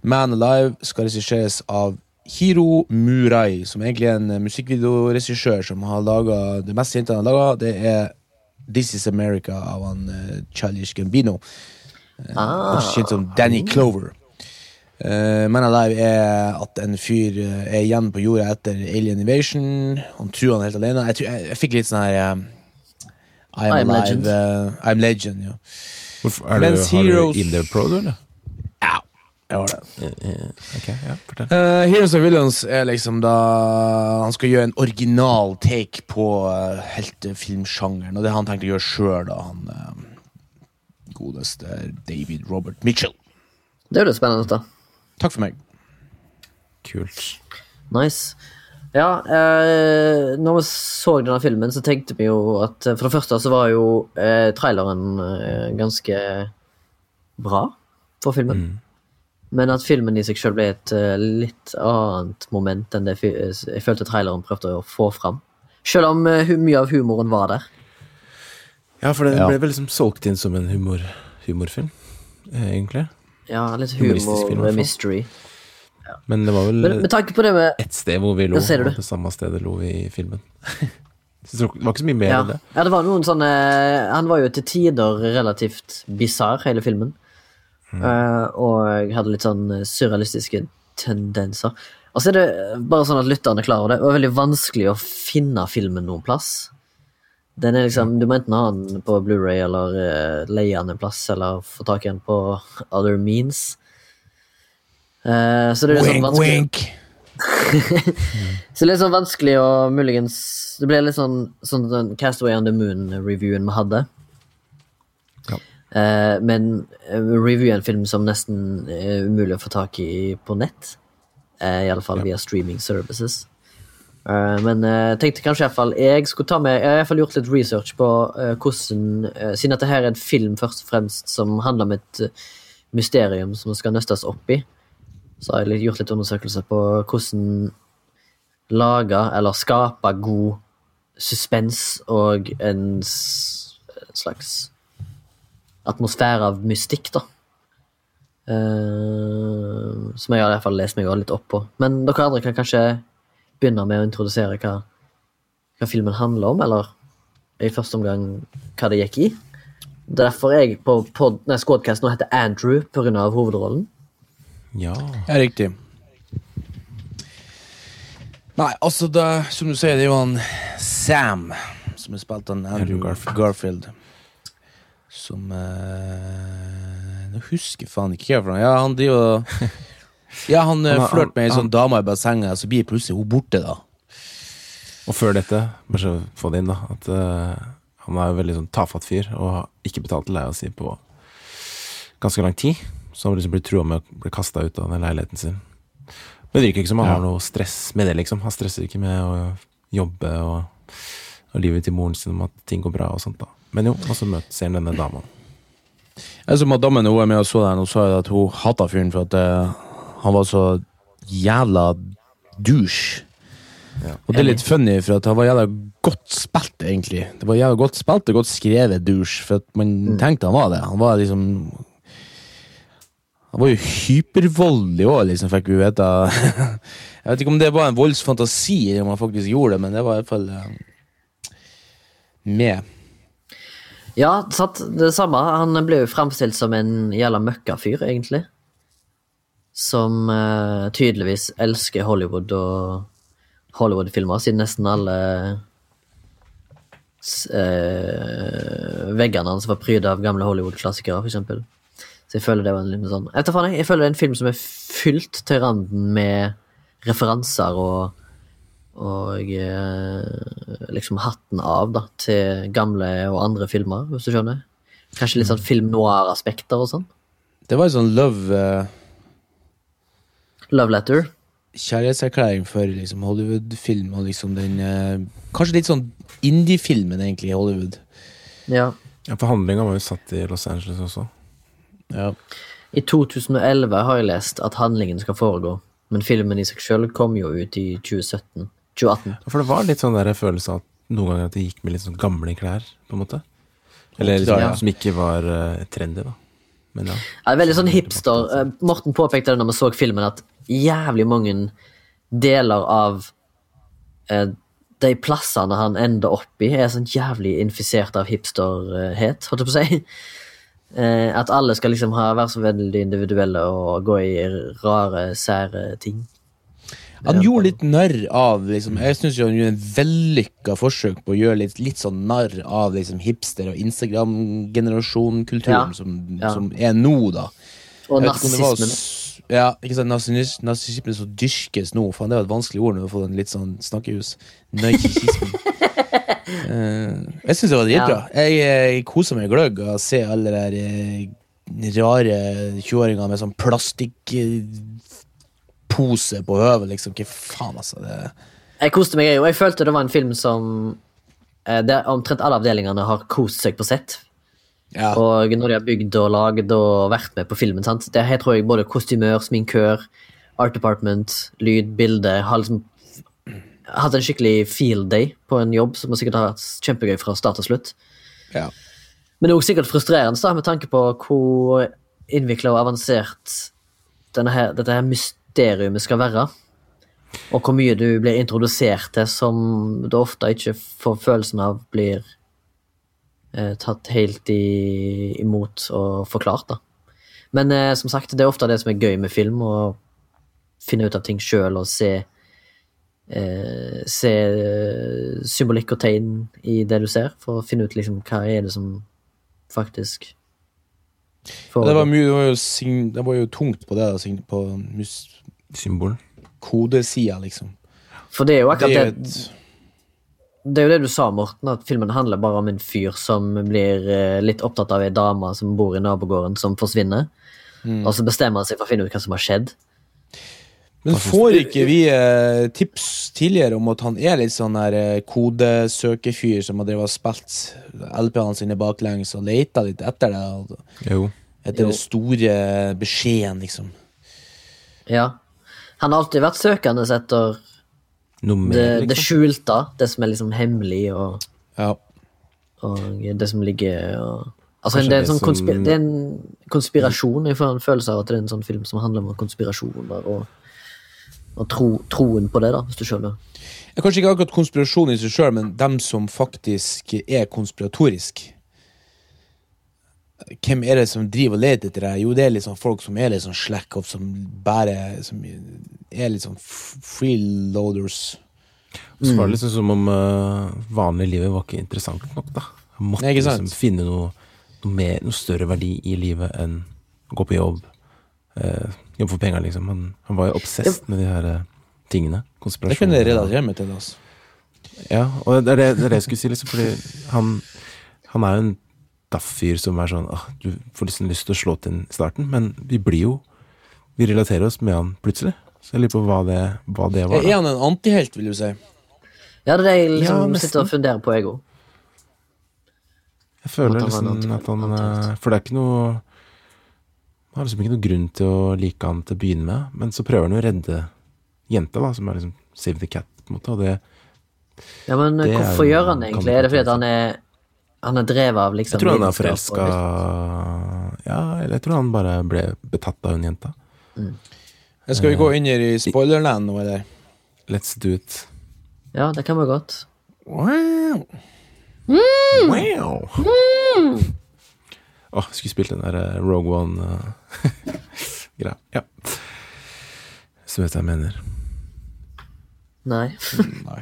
Man Alive skal regisseres av Hiro Murai, som egentlig er en eh, musikkvideoregissør som har laga Det meste jentene har laga, det er This Is America av han uh, Childish Gambino. Ah, Også kjent som Danny Clover. Uh, Man Alive er at en fyr eh, er igjen på jorda etter Alien Invasion. Han tror han er helt alene. Jeg, tror, jeg, jeg fikk litt sånn her eh, I am legend. Uh, I'm legend, ja. Hvorfor, er du, Mens har du Heroes- In There Pro, du, eller? ja. Jeg har det. Okay, ja. Eh, Heroes of Villains er liksom da Han skal gjøre en original take på uh, heltefilmsjangeren, og det har han tenkt å gjøre sjøl, da. Han uh, godeste David Robert Mitchell. Det høres spennende det spennende. da. Takk for meg. Kult. Nice. Ja, eh, når vi så denne filmen, så tenkte vi jo at eh, For det første så var jo eh, traileren eh, ganske bra for filmen. Men at filmen i seg selv ble et eh, litt annet moment enn det jeg følte traileren prøvde å få fram. Selv om eh, mye av humoren var der. Ja, for den Ja. ble vel liksom solgt inn som en humor, humorfilm, eh, egentlig. Ja, litt humor mystery Men det var vel Men med på det med et sted hvor vi lo, det? samme stedet lo vi i filmen. Det var ikke så mye mer ja. enn det. ja, det var noen sånne Han var jo til tider relativt bisarr, hele filmen. Eh, og hadde litt sånn surrealistiske tendenser. Og så er det bare sånn at lytterne klarer det. Det var veldig vanskelig å finne filmen noen plass. Den er liksom, Du må enten ha den på Blu-ray eller uh, leie den en plass, eller få tak i den på other means. Eh, så det er sånn Wink, sånn wink. så det er litt sånn vanskelig å muligens Det ble litt sånn, sånn den Castaway on the Moon-reviewen vi hadde. Ja. Uh, men eh, review er en film som nesten er umulig å få tak i på nett. Uh, I alle fall via streaming services. Uh, men jeg uh, tenkte kanskje i hvert fall jeg skulle ta med Jeg har iallfall gjort litt research på uh, hvordan Siden dette er en film først og fremst som handler om et mysterium som skal nøstes opp i, så har jeg gjort litt undersøkelser på hvordan lage eller skape god suspens og en slags atmosfære av mystikk, da. Uh, som jeg har i hvert fall lest meg litt opp på. Men dere andre kan kanskje begynne med å introdusere hva, hva filmen handler om, eller i første omgang hva det gikk i. Derfor jeg på, på nei, Squadcast nå heter Andrew pga. hovedrollen. Ja. Ja, riktig. Nei, altså, det, som du sier, det er jo han Sam som er spilt han Andrew Garfield. Garfield. Som eh, Nå husker faen ikke hva. Ja, han driver Ja, han, Han han flørter med ei sånn dame i bassenget, så blir plutselig hun borte, da. Og før dette, bare så få det inn, da, at uh, han er jo veldig sånn tafatt fyr, og har ikke betalt leia si på ganske lang tid. Så han liksom blir trua med å bli kasta ut av den leiligheten sin. Men det virker ikke som han Ja. har noe stress med det, liksom. Han stresser ikke med å jobbe og, og livet til moren sin om at ting går bra og sånt, da. Men jo, og så møter han denne dama. Jeg så Madammen hun er med og så den, hun sa at hun hata fyren for at uh, han var så jævla douche. Ja. Og det er litt funny, for at han var jævla godt spilt, egentlig. Det var jævla godt spilt og godt skrevet douche, for at man tenkte han var det. Han var liksom Han var jo hypervoldelig òg, liksom, fikk vi vite. Jeg vet ikke om det var en voldsfantasi, om han faktisk gjorde det, men det var i hvert fall eh, med. Ja, satt det samme. Han ble jo fremstilt som en jævla møkkafyr, egentlig. Som uh, tydeligvis elsker Hollywood og Hollywood-filmer, siden nesten alle uh, veggene hans var pryda av gamle Hollywood-klassikere, for eksempel. Så jeg føler det var en liten sånn Jeg faen, jeg, jeg føler det er en film som er fylt til randen med referanser og og eh, liksom hatten av da, til gamle og andre filmer, hvis du skjønner. Kanskje litt sånn film noir-aspekter og sånn. Det var en sånn love uh, Love Letter. kjærlighetserklæring for liksom, Hollywood-film og liksom den uh, Kanskje litt sånn indie-filmen, egentlig, i Hollywood. Ja. Ja, for handlinga var jo satt i Los Angeles også. Ja. I 2011 har jeg lest at handlingen skal foregå, men filmen i seg sjøl kom jo ut i 2017. 2018. For det var litt sånn der følelse av at noen ganger at de gikk med litt sånn gamle klær, på en måte. Eller liksom, Ja. som ikke var uh, trendy, da. Men ja. Ja, det er veldig sånn hipster. Eh, Morten påpekte det når vi så filmen, at jævlig mange deler av eh, de plassene han ender opp i, er sånn jævlig infisert av hipsterhet, holdt jeg på å si. Eh, at alle skal liksom ha, være så veldig individuelle og gå i rare, sære ting. Han gjorde litt narr av liksom, Jeg syns han gjorde en vellykka forsøk på å gjøre litt, litt sånn narr av liksom, hipster- og Instagram-generasjon-kulturen Ja. Som, Ja. som er nå, da. Og s- Ja, ikke sant, nazismen, Narsissismen som dyrkes nå. Faen, det var et vanskelig ord når du har fått en litt sånn snakkehus. Narsissismen. Eh, jeg syns det var dritbra. Jeg, jeg koser meg gløgg av å se alle de der eh, rare 20-åringer med sånn plastikkpose på høvet, liksom. Hva faen, altså. Det, Jeg koste meg, jeg òg. Jeg følte det var en film som eh, der omtrent alle avdelingene har kost seg på sett. ja. Og når de har bygd og lagd og vært med på filmen, sant? det her tror jeg både kostymør, sminkør, art department, lyd, bilde har liksom hatt en skikkelig field day på en jobb som sikkert har vært kjempegøy fra start til slutt. ja. Men det er også sikkert frustrerende da, med tanke på hvor innvikla og avansert her, dette her mysteriumet skal være. Og hvor mye du blir introdusert til som du ofte ikke får følelsen av blir eh, tatt helt i, imot og forklart. da. Men eh, som sagt, det er ofte det som er gøy med film, å finne ut av ting sjøl og se eh, Se eh, symbolikk og tegn i det du ser, for å finne ut liksom hva er det som faktisk Det var, mye, det, var jo sign, det var jo tungt på det, da, på mus- symbol. kodesida, liksom. For det er jo Det akkurat er det, det er jo det du sa, Morten, at filmen handler bare om en fyr som blir eh, litt opptatt av ei dame som bor i nabogården, som forsvinner. Mm. Og så bestemmer han seg for å finne ut hva som har skjedd. Men får ikke vi eh, tips tidligere om at han er litt sånn der eh, kodesøkefyr som har drevet og spilt LP-ene sine baklengs og leita litt etter det? og- Jo. Etter den store beskjeden, liksom. Ja. Han har alltid vært søkende etter mer, det, det liksom. skjulte, det som er liksom hemmelig, og, Ja. og det som ligger og Altså, det er, en det sånn som- konspir det er en konspirasjon. Jeg får en følelse av at det er en sånn film som handler om konspirasjoner og, og tro, troen på det, da, hvis du skjønner. Ja, Kanskje ikke akkurat konspirasjon i seg sjøl, men dem som faktisk er konspiratorisk. Hvem er det som driver og leter etter deg? Jo, det er liksom folk som er litt sånn slack off, som bare som er litt sånn f- freeloaders. Så var det liksom som om uh, vanlig livet var ikke interessant nok, da. Måtte Nei, liksom finne noe, noe, mer, noe større verdi i livet enn å gå på jobb. Uh, jobbe for penger, liksom. Han, han var jo obsess med de her tingene. tingene. Det kunne relatere til. Altså. Ja, og det er det, det er det jeg skulle si, liksom, fordi han, han er jo en daff fyr som er sånn ah, Du får liksom lyst til å slå til i starten, men vi blir jo Vi relaterer oss med han plutselig. Så jeg lurer på hva det, hva det var. Er han en antihelt, vil du si? Ja, det er det jeg liksom Ja, sitter og funderer på, jeg òg. Jeg føler At han liksom at han eh, For det er ikke noe Han har liksom ikke noen grunn til å like han til å begynne med, men så prøver han å redde jenta, da, som er liksom Save the Cat, på en måte, og det Ja, men Det hvorfor gjør han det egentlig? Er det fordi at han er Han er drevet av liksom Jeg tror han er forelska Ja, eller jeg tror han bare ble betatt av hun jenta. Skal vi gå inn i spoilerland nå, eller? Let's do it. Ja, det kan være godt. Wow. Wow! Åh, skulle spilt den der eh, Rogue One-greia. ja. Så vet jeg hva jeg mener. Nei. Nei.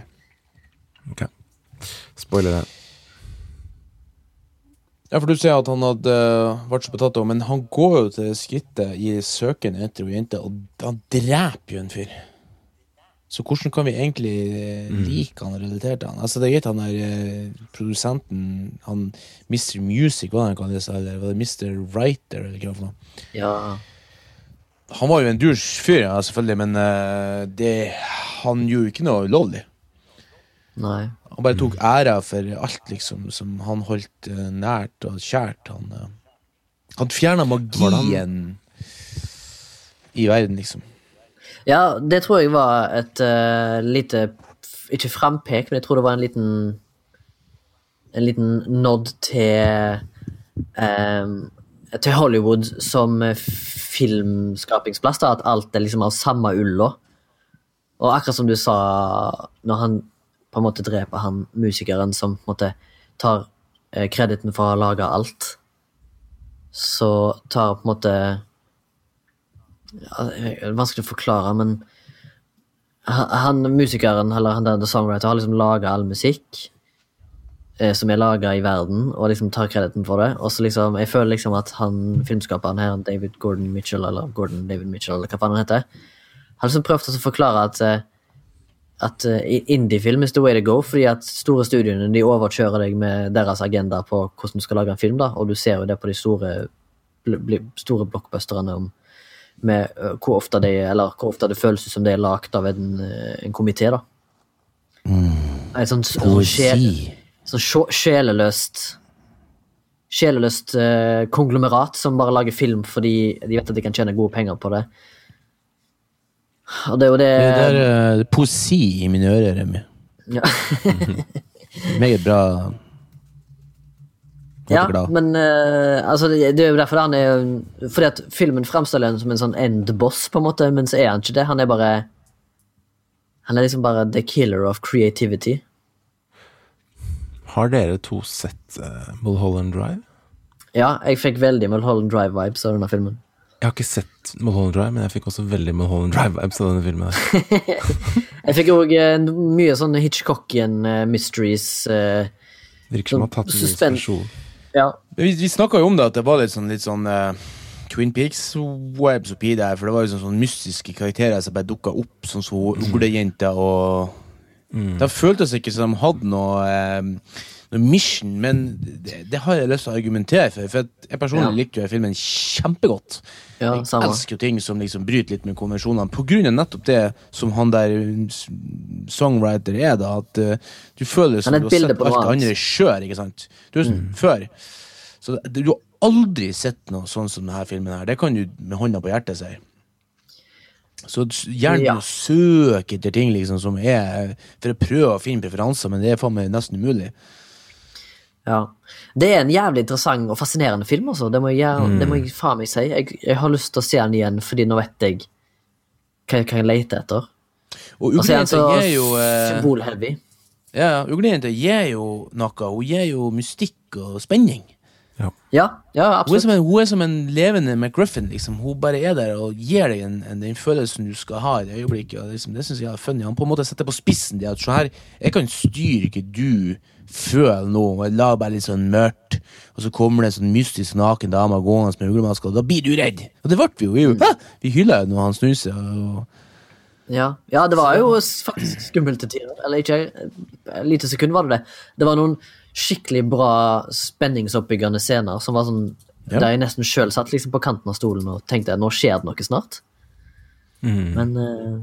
Ok. Spoiler det. Ja, for du sier at han hadde uh, vært så betatt av men han går jo til skrittet i søken etter ei jente, og han dreper jo en fyr. Så hvordan kan vi egentlig eh, like han og relatere til han? Altså, det er greit han der eh, produsenten, han Mr. Music, hva han kaller seg, eller var det Mr. Writer, eller hva for noe? Ja. Han var jo en douche fyr, ja, selvfølgelig, men eh, det, han gjorde jo ikke noe ulovlig. Nei. Han bare tok æra for alt, liksom, som han holdt nært og kjært. Han, uh, han fjerna magien i verden, liksom. Ja, det tror jeg var et uh, lite ikke frampek, men jeg tror det var en liten En liten nod til um, Til Hollywood som filmskapingsplass. da, At alt er liksom av samme ulla. Og akkurat som du sa, når han på en måte dreper han musikeren som på en måte tar eh, krediten for å ha laga alt, så tar på en måte Vanskelig å forklare, men han, musikeren, eller han der songwriter, har liksom laga all musikk eh, som er laga i verden, og liksom tar krediten for det. Og så liksom, jeg føler liksom at han filmskaperen her, David Gordon Mitchell, eller Gordon David Mitchell, eller hva faen han heter, har liksom prøvd å forklare at eh, at eh, indie-film is the way to go, fordi at store studiene de overkjører deg med deres agenda på hvordan du skal lage en film, da, og du ser jo det på de store, store blockbusterne om med hvor ofte, de, eller hvor ofte det føles som det er lagd av en, ø, en komité, da. Mm. En sånn sjel, sånn sjeleløst Sjeleløst eh, konglomerat som bare lager film fordi de vet at de kan tjene gode penger på det. Og det er jo det, Det er er poesi i mine ører, Remi. ja. Meget bra. Ja, men uh, altså, det, det er jo derfor han er Fordi at filmen framstiller ham som en sånn end-boss, på en måte, men så er han ikke det. Han er bare Han er liksom bare the killer of creativity. Har dere to sett uh, Mulholland Drive? Ja, jeg fikk veldig Mulholland Drive-vibes av denne filmen. Jeg har ikke sett Mulholland Drive, men jeg fikk også veldig Mulholland Drive-vibes av denne filmen. Jeg fikk òg mye sånne Hitchcockian eh, mysteries. Uh, Virker som han har tatt en inspirasjon. Ja. Vi, vi snakka jo om det, at det var litt sånn, litt sånn uh, Twin Peaks-vibes oppi der. For det var jo sånn, sånn mystiske karakterer som bare dukka opp, sånn som hun uglejenta og Det føltes ikke som de hadde noe, eh, noe mission, men det, det har jeg lyst til å argumentere for. For jeg personlig Ja. likte jo filmen kjempegodt. Ja, jeg samme. elsker jo ting som liksom bryter litt med konvensjonene. På grunn av nettopp det som han der songwriter er, da. At uh, du føler som du har sett alt det andre sjøl, ikke sant? Du mm. før. Så du har aldri sett noe sånn som denne filmen her. Det kan du med hånda på hjertet si. Så gjerne Ja. søk etter ting liksom som er For å prøve å finne preferanser, men det er faen meg nesten umulig. Ja. Det er en jævlig interessant og fascinerende film, altså. Det må jeg, mm. det må jeg faen meg si. Jeg, jeg har lyst til å se den igjen, fordi nå vet jeg hva jeg kan lete etter. Og er Uglejenta gir jo eh, symbolheavy. Ja, Uglejenta gir jo noe. Hun gir jo mystikk og spenning. Ja, ja, Hun er, absolutt. som en, hun er som en levende McGruffin. Liksom. Hun bare er der og gir deg en, en, den følelsen du skal ha i det øyeblikket. Og liksom, det synes jeg er funny. Han på en måte setter på spissen det at så her, jeg kan styre ikke du føler noe. og lar bare litt sånn mørkt, og så kommer det en sånn mystisk naken dame gående med uglemaske, og da blir du redd. Og det ble vi jo. Vi, jo, vi hylla jo når han snuser. Og, Ja. ja, det var jo faktisk skummelt til tider. Eller ikke et lite sekund var det det. Det var noen skikkelig bra spenningsoppbyggende scener som var sånn Ja. Der jeg nesten sjøl satt liksom på kanten av stolen og tenkte nå skjer det noe snart. Men uh,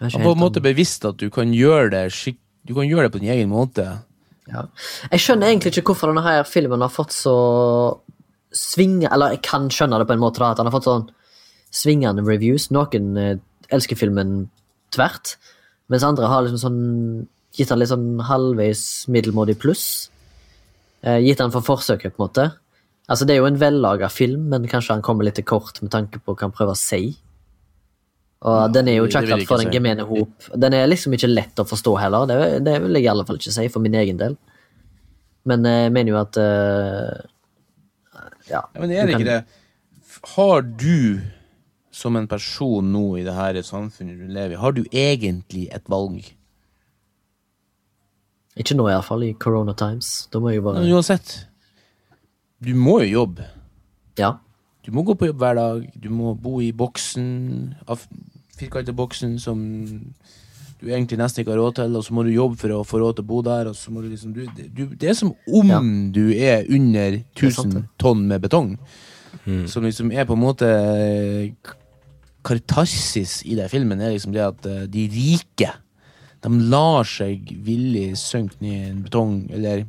på en måte måte bevisst at du kan gjøre det Du kan gjøre det på din egen måte. Ja. Jeg skjønner egentlig ikke hvorfor denne her filmen har fått så svinge... Eller jeg kan skjønne det på en måte, da, at han har fått sånn svingende reviews. Noen eh, elsker filmen tvert, mens andre har liksom sånn gitt han litt sånn halvveis middelmådig pluss. Eh, gitt han for forsøket, på en måte. Altså, det er jo en vellaga film, men kanskje han kommer litt til kort med tanke på hva han prøver å si. Og den er jo ikke akkurat for den gemene hop. Den er liksom ikke lett å forstå heller. Det, det vil jeg i alle fall ikke si, for min egen del. Men eh, jeg mener jo at eh, Ja. Ja, men er det ikke det? Har du, som en person nå i det her samfunnet du lever i, har du egentlig et valg? Ikke nå, iallfall. I corona times. Da må jeg jo bare Men uansett, du må jo jobbe. Ja. Du må gå på jobb hver dag. Du må bo i boksen, firkantede boksen som du egentlig nesten ikke har råd til, og så må du jobbe for å få råd til å bo der. Og så må du liksom, du, du, det er som om Ja. du er under er 1000 tonn med betong. Som liksom er på en måte Kartarsis i den filmen er liksom det at eh, de rike De lar seg villig synke ned i en betong, eller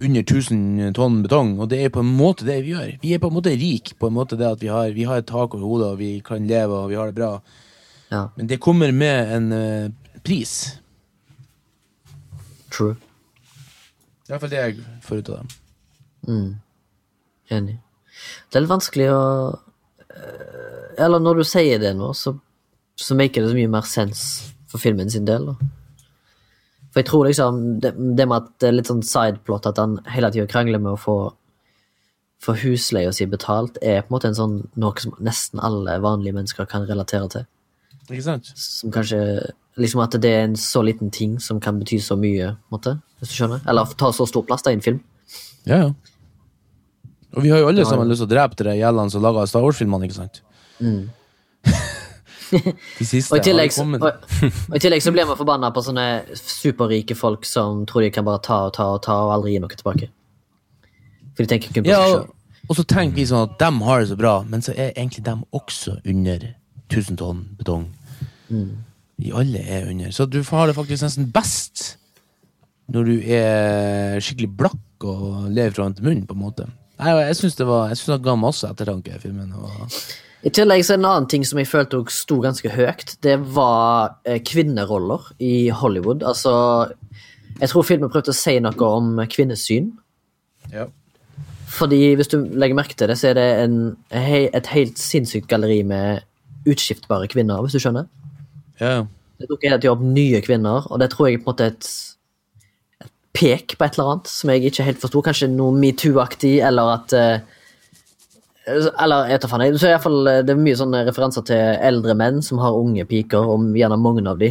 under 1000 tonn betong, og det er på en måte det vi gjør. Vi er på en måte rik på en måte det at vi har, vi har et tak over hodet, og vi kan leve og vi har det bra. ja. Men det kommer med en uh, pris. True. I hvert fall det jeg får ut av dem. Enig. Det er litt vanskelig å eh, Eller når du sier det nå, så, så maker det så mye mer sens for filmen sin del. Da. For jeg tror liksom det, det med at det er litt sånn sideplot, at han hele tida krangler med å få få husleia si betalt, er på en måte en sånn noe som nesten alle vanlige mennesker kan relatere til. Ikke sant? Som kanskje Liksom at det er en så liten ting som kan bety så mye, måte, hvis du skjønner? Eller ta så stor plass da i en film. Ja, ja. Og vi har jo alle sammen lyst til å drepe de gjellene som lager Star Wars-filmene, ikke sant? De siste Og i, tillegg, har kommet. og, og I tillegg så blir man forbanna på sånne superrike folk som tror de kan bare ta og ta og ta og aldri gi noe tilbake. For de tenker kun på Ja, seg selv sjøl. og så tenker vi sånn at dem har det så bra, men så er egentlig dem også under 1000 tonn betong. Vi alle er under. Så du har det faktisk nesten best når du er skikkelig blakk og lever fra hånd til munn, på en måte. Nei, jeg syns det var Jeg synes det ga masse ettertanke i filmen. Og, I tillegg så er det en annen ting som jeg følte også sto ganske høyt. Det var eh, kvinneroller i Hollywood. Altså Jeg tror filmen prøvde å si noe om kvinnesyn. ja. Fordi hvis du legger merke til det, så er det en, et helt sinnssykt galleri med utskiftbare kvinner, hvis du skjønner. ja. Det dukker tiden opp nye kvinner, og det tror jeg er på en måte et, et pek på et eller annet som jeg ikke helt forsto. Kanskje noe metoo-aktig, eller at eh, Eller jeg tar faen. Så i fall, eh, det er mye sånne referanser til eldre menn som har unge piker, og gjerne mange av de.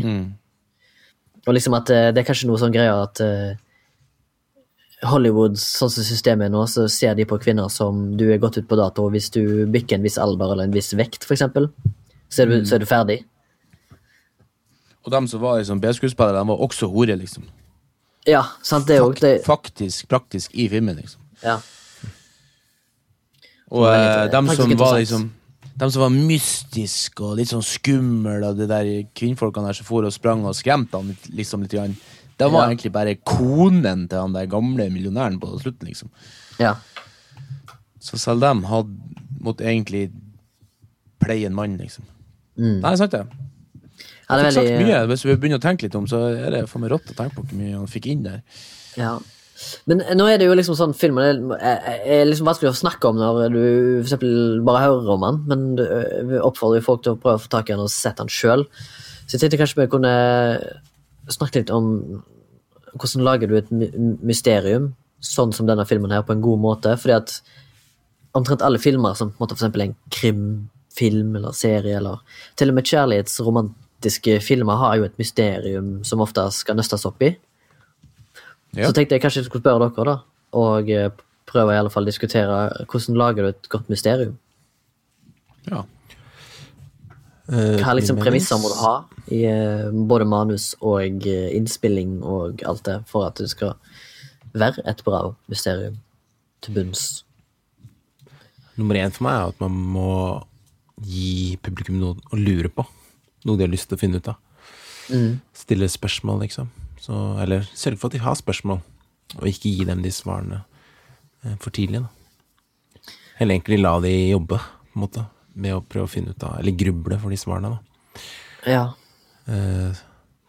Og liksom at eh, det er kanskje noe sånn greier at eh, Hollywood, sånn som systemet er nå, så ser de på kvinner som du er gått ut på dato hvis du bikker en viss alder eller en viss vekt, eksempel. Så er du, så er du ferdig. Og dem som var liksom B-skuespillere, de var også hore, liksom. Ja, sant, det òg. Fakt. Faktisk, praktisk i filmen, liksom. Ja. Og eh, dem som var liksom dem som var mystiske og litt sånn skumle, og de der kvinnfolkene der som for og sprang og skremte han liksom litt, grann, de var Ja. egentlig bare konen til han der gamle millionæren på slutten, liksom. ja. Så selv dem hadde måtte egentlig pleie en mann, liksom. Mm. Nei, sant det. Ja, det er veldig mye. Hvis vi begynner å tenke litt om, så er det for meg rått å tenke på hvor mye han fikk inn der. Ja. Men nå er det jo liksom sånn filmen er, er, er liksom vanskelig å snakke om når du for eksempel bare hører om den, men du oppfordrer jo folk til å prøve å få tak i den og sette den sjøl. Så jeg tenkte kanskje vi kunne snakke litt om hvordan lager du et mysterium, sånn som denne filmen her, på en god måte. Fordi at omtrent alle filmer, som på en måte en krimfilm eller serie, eller til og med kjærlighetsromantiske filmer, har jo et mysterium som ofte skal nøstes opp i. Ja. Så tenkte jeg kanskje jeg skulle spørre dere, da. Og eh, prøve i alle fall å diskutere hvordan lager du et godt mysterium. Ja. Eh, Hva liksom premisser må du ha i eh, både manus og eh, innspilling og alt det, for at det skal være et bra mysterium til bunns? Nummer én for meg er at man må gi publikum noe å lure på. Noe de har lyst til å finne ut av. Stille spørsmål, liksom. Så, eller sørge for at de har spørsmål, og ikke gi dem de svarene eh, for tidlig. Da. Eller egentlig la de jobbe, på en måte, med å prøve å finne ut av Eller gruble for de svarene. da. Ja. Eh,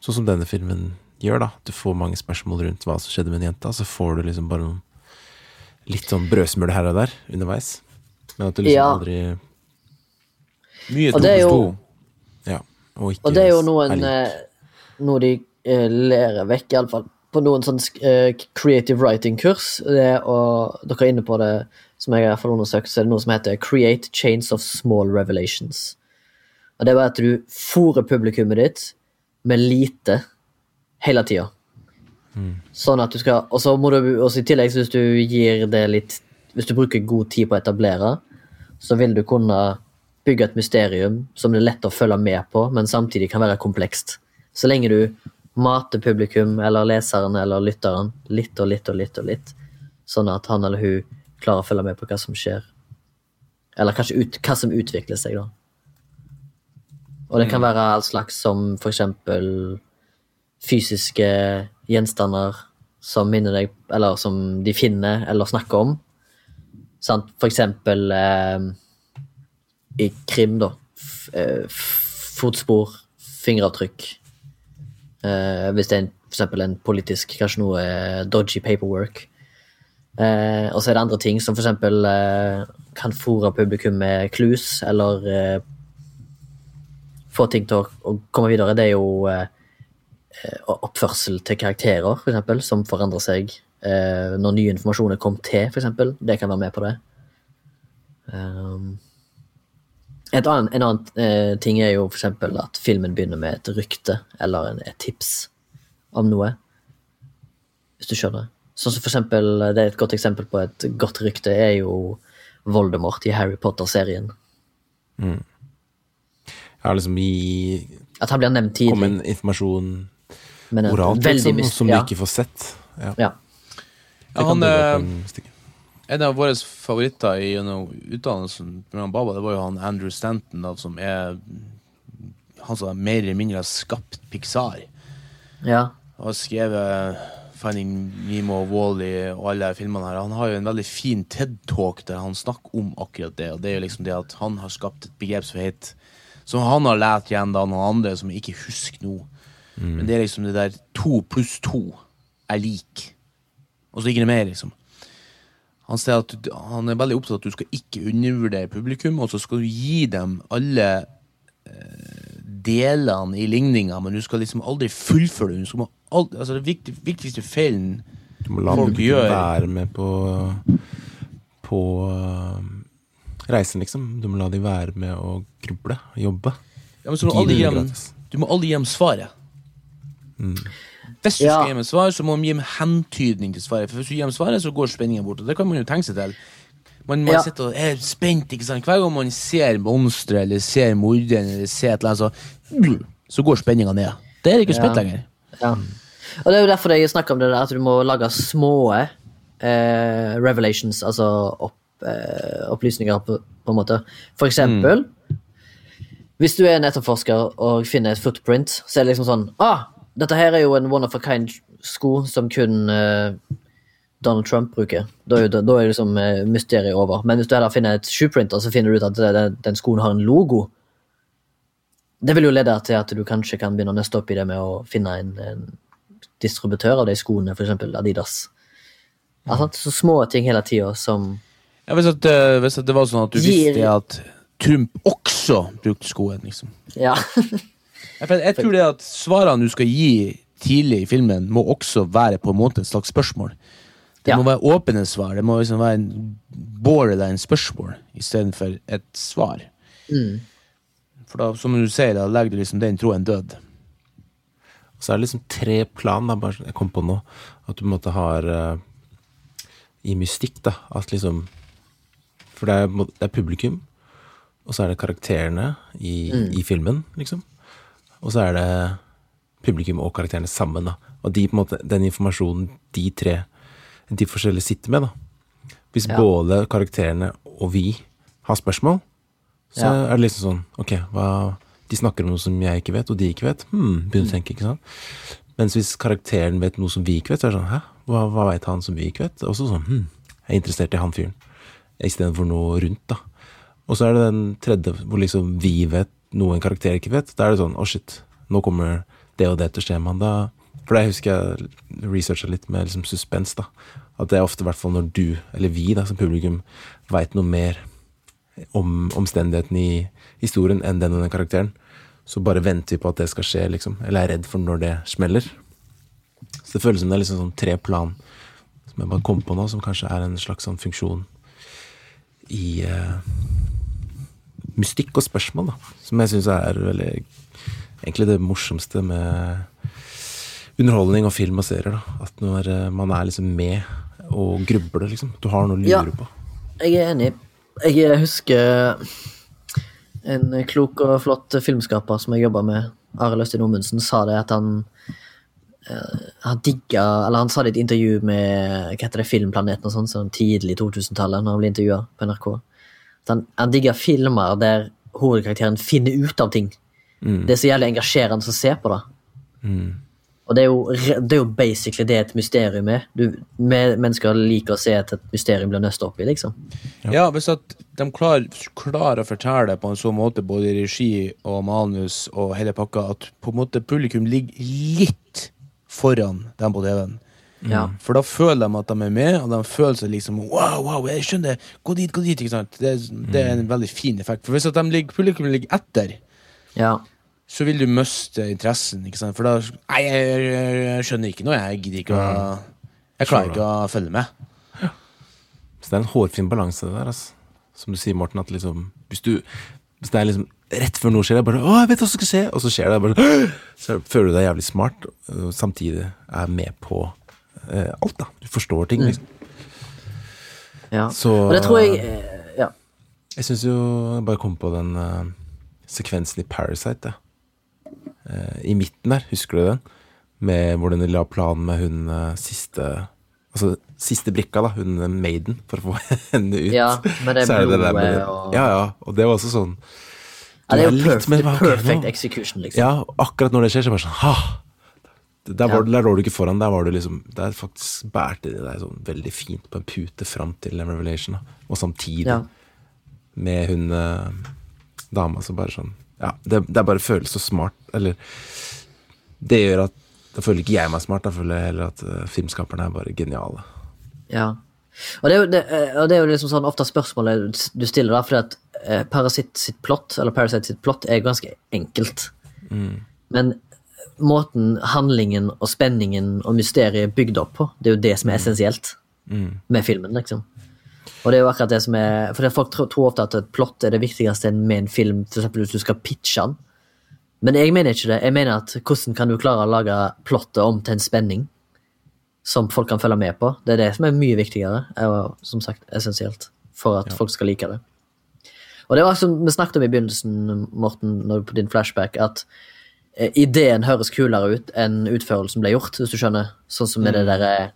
sånn som denne filmen gjør, da. Du får mange spørsmål rundt hva som skjedde med en jente, så får du liksom bare noen litt sånn brødsmuler her og der underveis. Men at du liksom Ja. aldri Mye to pluss to. Ja. Og, ikke Og det er jo noen eh, Noe de lærer vekk, iallfall. På noen sånn eh, creative writing-kurs. Dere er inne på det, som jeg har undersøkt, så er det noe som heter Create Chains of Small Revelations. Og det er bare at du fòrer publikummet ditt med lite hele tida. Sånn at du skal Og så må du også i tillegg, hvis du gir det litt Hvis du bruker god tid på å etablere, så vil du kunne bygge et mysterium som det er lett å følge med på, men samtidig kan være komplekst. Så lenge du mater publikum eller leseren eller lytteren litt og litt og litt og litt, sånn at han eller hun klarer å følge med på hva som skjer. Eller kanskje ut, hva som utvikler seg, da. Og det kan være all slags som for eksempel fysiske gjenstander som minner deg Eller som de finner eller snakker om. Sant? For eksempel eh, i krim, da. F eh, f- fotspor, fingeravtrykk. Eh, hvis det er en, for en politisk, kanskje noe eh, dodgy paperwork. Uh, og så er det andre ting som for eksempel eh, kan fòre publikum med clues, eller uh, få ting til å, å komme videre. Det er jo oppførsel til karakterer, for eksempel, som forandrer seg når ny informasjon er kommet til, for eksempel. Det kan være med på det. Um, annet, en annen eh, ting er jo eksempel at filmen begynner med et rykte eller en, et tips om noe. Hvis du skjønner. Sånn som for eksempel, det er Et godt eksempel på et godt rykte er jo Voldemort i Harry Potter-serien. Ja, liksom i At han blir nevnt Kom Kommer en informasjon oralt, liksom, som du ja, ikke får sett. Ja. Ja. Kan han, eh, en av våre favoritter gjennom utdannelsen Baba, det var jo han Andrew Stanton, da, som er han som mer eller mindre har skapt Pixar. ja. Og skrevet Finding Nemo og Wall-E og alle de filmene her. Han har jo en veldig fin TED-talk der han snakker om akkurat det. Og det er jo liksom det at han har skapt et begrep som heter Som han har lært igjen da noen andre som jeg ikke husker nå. Men det er liksom det der to pluss to er lik. Og så ikke det mer, liksom. Han sier at han er veldig opptatt av at du skal ikke undervurdere publikum, og så skal du gi dem alle eh, delene i ligninga, men du skal liksom aldri fullføre det. Du aldri, altså det viktig, viktigste feilen Du må folk gjør- være med på på uh, reisen, liksom. Du må la de være med å gruble, jobbe. ja, men så må du, du må aldri gi dem svaret. Hvis du Ja. skal gi meg svar, så må de gi meg hentydning til svaret. For hvis du gir dem svaret, så går spenningen bort. Og det kan man jo tenke seg til. Man, man Ja. sitter og er spent. ikke sant? Hver gang man ser monstre eller ser morderen eller ser et eller annet, så, så går spenninga ned. Det er ikke spent lenger. Ja. Og det er jo derfor jeg snakker om det der, at du må lage små eh, revelations, altså opp, eh, opplysninger på, på en måte. For eksempel, hvis du er en etterforsker og finner et footprint, så er det liksom sånn ah, dette her er jo en one of a kind sko som kun uh, Donald Trump bruker. Da er, da, da er liksom uh, mysteriet over. Men hvis du heller finner et shoeprinter, så finner du ut at den, den skoen har en logo, det vil jo lede til at du kanskje kan begynne å nøste opp i det med å finne en, en distributør av de skoene, f.eks. Adidas. Altså. Så små ting hele tida som Ja, hvis, at, eh, hvis at det var sånn at du Gir- visste at Trump også brukte skoen, liksom. Ja. For jeg tror det at svarene du skal gi tidlig i filmen, må også være på en måte et slags spørsmål. Det Ja. må være åpne svar. Det må liksom være en borderline spørsmål istedenfor et svar. Mm. For da, som du sier, da legger du liksom den tråden død. Så er det liksom tre plan, da, bare sånn jeg kom på nå. At du på en måte har uh, I mystikk, da, at liksom For det er, det er publikum, og så er det karakterene i, i filmen, liksom. Og så er det publikum og karakterene sammen, da. Og de, måte, den informasjonen de tre, de forskjellige sitter med, da. Hvis Ja. både karakterene og vi har spørsmål, så Ja. er det liksom sånn Ok, hva De snakker om noe som jeg ikke vet, og de ikke vet. Hmm, begynner å tenke, ikke sant. Mens hvis karakteren vet noe som vi ikke vet, så er det sånn Hæ, hva, hva veit han som vi ikke vet? Også sånn Hm, jeg er interessert i han fyren. Istedenfor noe rundt, da. Og så er det den tredje hvor liksom vi vet noe en karakter ikke vet. Da er det sånn Å, shit, nå kommer det og det til å skje. For det husker jeg researcha litt med liksom suspens, da. At det er ofte, i hvert fall når du, eller vi da, som publikum, veit noe mer om omstendighetene i historien enn den og den karakteren, så bare venter vi på at det skal skje, liksom. Eller er redd for når det smeller. Så det føles som det er liksom sånn tre plan som jeg bare kom på nå, som kanskje er en slags sånn funksjon i eh, mystikk og spørsmål, da. Som jeg syns er veldig Egentlig det morsomste med underholdning og film og serier. da At når eh, man er liksom med og grubler, liksom. Du har noe å lure Ja. på. Jeg er enig. Jeg husker en klok og flott filmskaper som jeg jobba med, Arild Østin Omundsen, sa det at han eh, han digga Eller han sa det i et intervju med hva heter det, Filmplaneten og sånn, sånn tidlig 2000-tallet, når han ble intervjua på NRK. At han, digger filmer der hovedkarakteren finner ut av ting. Det er så jævlig engasjerende å se på det. Og det er, jo, det er jo basically det et mysterium er. Du, mennesker liker å se at et mysterium blir nøsta opp i, liksom. Ja, hvis at de klarer, klarer å fortelle det på en sånn måte, både i regi og manus og hele pakka, at på en måte publikum ligger litt foran dem på TV-en. Ja. For da føler de at de er med, og de føler seg liksom Wow, wow, jeg skjønner! Gå dit, gå dit! ikke sant? Det, det er en veldig fin effekt. For hvis at de ligger, publikum ligger etter, ja. så vil du miste interessen. ikke sant? For da Nei, jeg, jeg, jeg skjønner ikke noe. Jeg gidder ikke å Jeg klarer ikke å følge med. Så det er en hårfin balanse det der, altså. Som du sier, Morten, at liksom Hvis du Hvis det er liksom rett før noe skjer, er bare 'Å, jeg vet hva som skal skje!' Og så skjer det. Bare, så føler du deg jævlig smart, og samtidig er med på alt, da. Du forstår ting, liksom. ja. Så Og det tror jeg eh, Ja. Jeg syns jo Jeg bare kom på den uh, sekvensen i Parasite, jeg. uh, I midten der, husker du den? Med hvor den la planen med hun uh, siste Altså siste brikka, da. Hun eh, maiden, for å få henne ut. Ja, med det det med blodet og- Ja, ja. Og det var også sånn ja det er jo perfect, mer- perfect execution, liksom. Ja, akkurat når det skjer, så er det bare sånn ha! Der, var, Ja. der lå du ikke foran. Der var du liksom Der faktisk bærte de deg sånn veldig fint på en pute fram til en revelation. Og samtidig Ja. med hun eh, dama som bare sånn Ja, det, det er bare føles så smart. Eller Det gjør at Da føler ikke jeg meg smart, da føler jeg heller at uh, filmskaperne er bare geniale. Ja. Og det er jo, det, eh, og det er jo liksom sånn ofte spørsmålet du stiller, da, fordi at eh, Parasitt sitt plott, eller Parasite sitt plott, er ganske enkelt. Men måten handlingen og spenningen og mysteriet er bygd opp på, det er jo det som er essensielt med filmen, liksom. Og det er jo akkurat det som er For det folk tror, ofte at et plott er det viktigste med en film, f.eks. hvis du skal pitche den. Men jeg mener ikke det. Jeg mener at hvordan kan du klare å lage plottet om til en spenning? som folk kan følge med på. Det er det som er mye viktigere, og som sagt essensielt, for at folk skal like det. Og det var som vi snakket om i begynnelsen, Morten, på din flashback, at ideen høres kulere ut enn utførelsen ble gjort, hvis du skjønner. Sånn som med det der Raced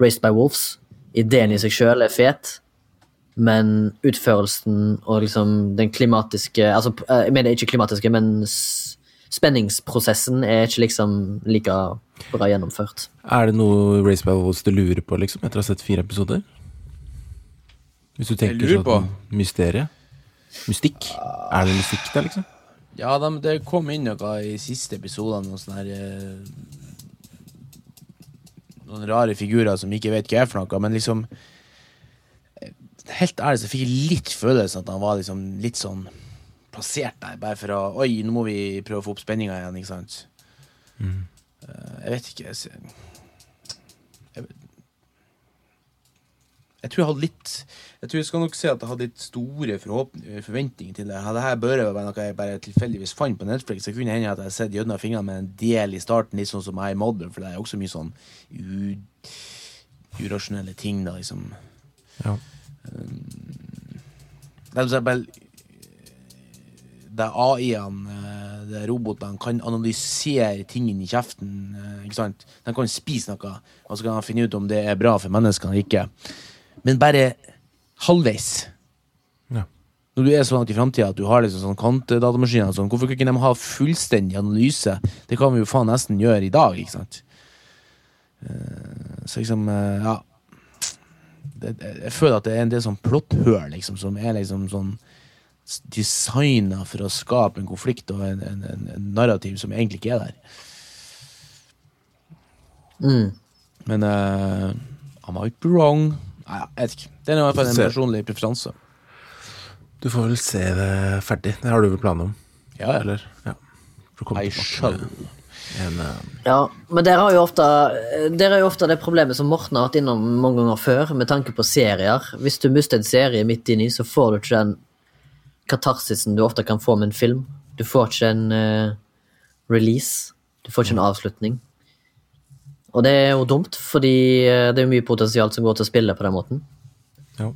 Raised by Wolves. Ideen i seg sjøl er fet, men utførelsen og liksom den klimatiske Altså, eh, jeg mener ikke klimatiske, men spenningsprosessen er ikke liksom like bra gjennomført. Er det noe Race by Wolves du lurer på, liksom, etter å ha sett fire episoder? Hvis du tenker sånn mysteriet? Mystikk? Er det mystikk der, liksom? Ja, de, det kom inn noe i siste episode, noen sånne her eh, Noen rare figurer som ikke vet hva er for noe, men liksom eh, Helt ærlig så fikk jeg litt følelsen at han var liksom litt sånn plassert der, bare for å Oi, nå må vi prøve å få opp spenninga igjen, ikke sant? Mm. jeg vet ikke jeg, jeg tror jeg hadde litt Jeg tror jeg skal nok si at jeg hadde litt store forventninger til det. Hadde dette bør være noe jeg bare tilfeldigvis fant på Netflix. så kunne hende at jeg sett gjennom fingrene med en del i starten, litt sånn som I Modern, for det er også mye sånn u, urasjonelle ting, da, liksom. Ja. Det er så bare Der AI-ene, de robotene, kan analysere tingene i kjeften. eh, Ikke sant? De kan spise noe, og så kan de finne ut om det er bra for menneskene eller ikke. Men bare halvveis. Ja. Når du er så langt i framtida at du har liksom sånn kvantedatamaskin, sånn, hvorfor kan ikke de ha fullstendig analyse? Det kan vi jo faen nesten gjøre i dag, ikke sant? Eh, Så liksom, eh, ja det- Jeg føler at det er en del sånn plotthull, liksom, som er liksom sånn designa for å skape en konflikt og en, en, en, en narrativ som egentlig ikke er der. Mm. Men uh, I might be wrong. Nei, jeg vet ikke. Det er i hvert fall en Se. personlig preferanse. Du får vel se det ferdig. Det har du vel planer om? Ja, ja. Eller? Ja. For å komme I shall. En, uh... Ja, men dere har jo ofte Dere er jo ofte det problemet som Morten har vært innom mange ganger før, med tanke på serier. Hvis du mister en serie midt inni, så får du ikke den katarsisen du ofte kan få med en film. Du får ikke en uh, release. Du får ikke en avslutning. Og det er jo dumt, fordi eh, det er mye potensial som går til å spille på den måten. ja.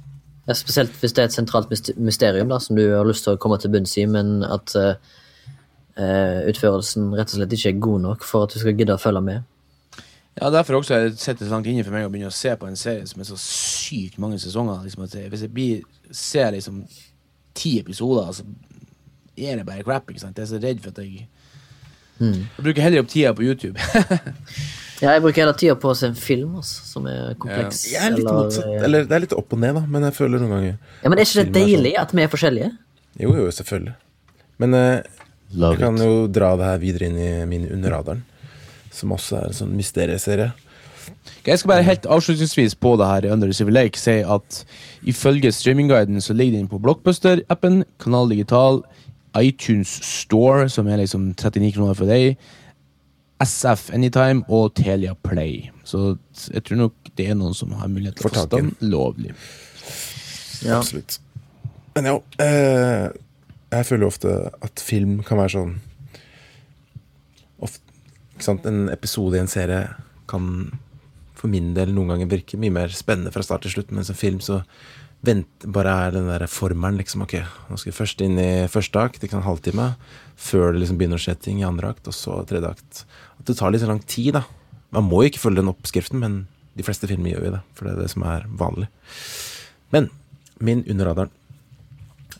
Spesielt hvis det er et sentralt mysterium da, som du har lyst til å komme til bunns i, men at eh, utførelsen rett og slett ikke er god nok for at du skal gidde å følge med. Ja, Derfor også har jeg sett det så langt inne for meg å begynne å se på en serie som er så sykt mange sesonger. Liksom, at jeg, hvis jeg blir, ser liksom ti episoder, så er det bare crap. ikke sant? Jeg er så redd for at jeg Jeg bruker heller opp tida på YouTube. Ja, jeg bruker hele tida på å se en film altså, som er kompleks. Jeg er litt eller- motsatt. Eller det er litt opp og ned, da, men jeg føler noen ganger Ja, Men er ikke det sånn. deilig at vi er forskjellige? Jo, jo, selvfølgelig. Men eh, jeg kan jo dra det her videre inn i min Under radaren, som også er en sånn mysterieserie. Jeg skal bare helt avslutningsvis på det her Under the Civil Lake si at ifølge streamingguiden så ligger den på Blockbuster-appen, Kanal Digital, iTunes Store, som er liksom 39 kroner for deg, SF Anytime og Telia Play. Så jeg tror nok det er noen som har mulighet til å få den lovlig. Ja. Absolutt. Men ja, eh, jeg føler jo ofte at film kan være sånn ofte, ikke sant? En episode i en serie kan for min del noen ganger virke mye mer spennende fra start til slutt, mens en film så vent, bare er den der formelen liksom, ok, nå skal vi først inn i første akt, ikke sant, halvtime, før det liksom begynner å skje ting i andre akt, og så tredje akt. At det tar litt lang tid, da. Man må jo ikke følge den oppskriften, men de fleste filmer gjør jo det, for det er det som er vanlig. Men min Under radaren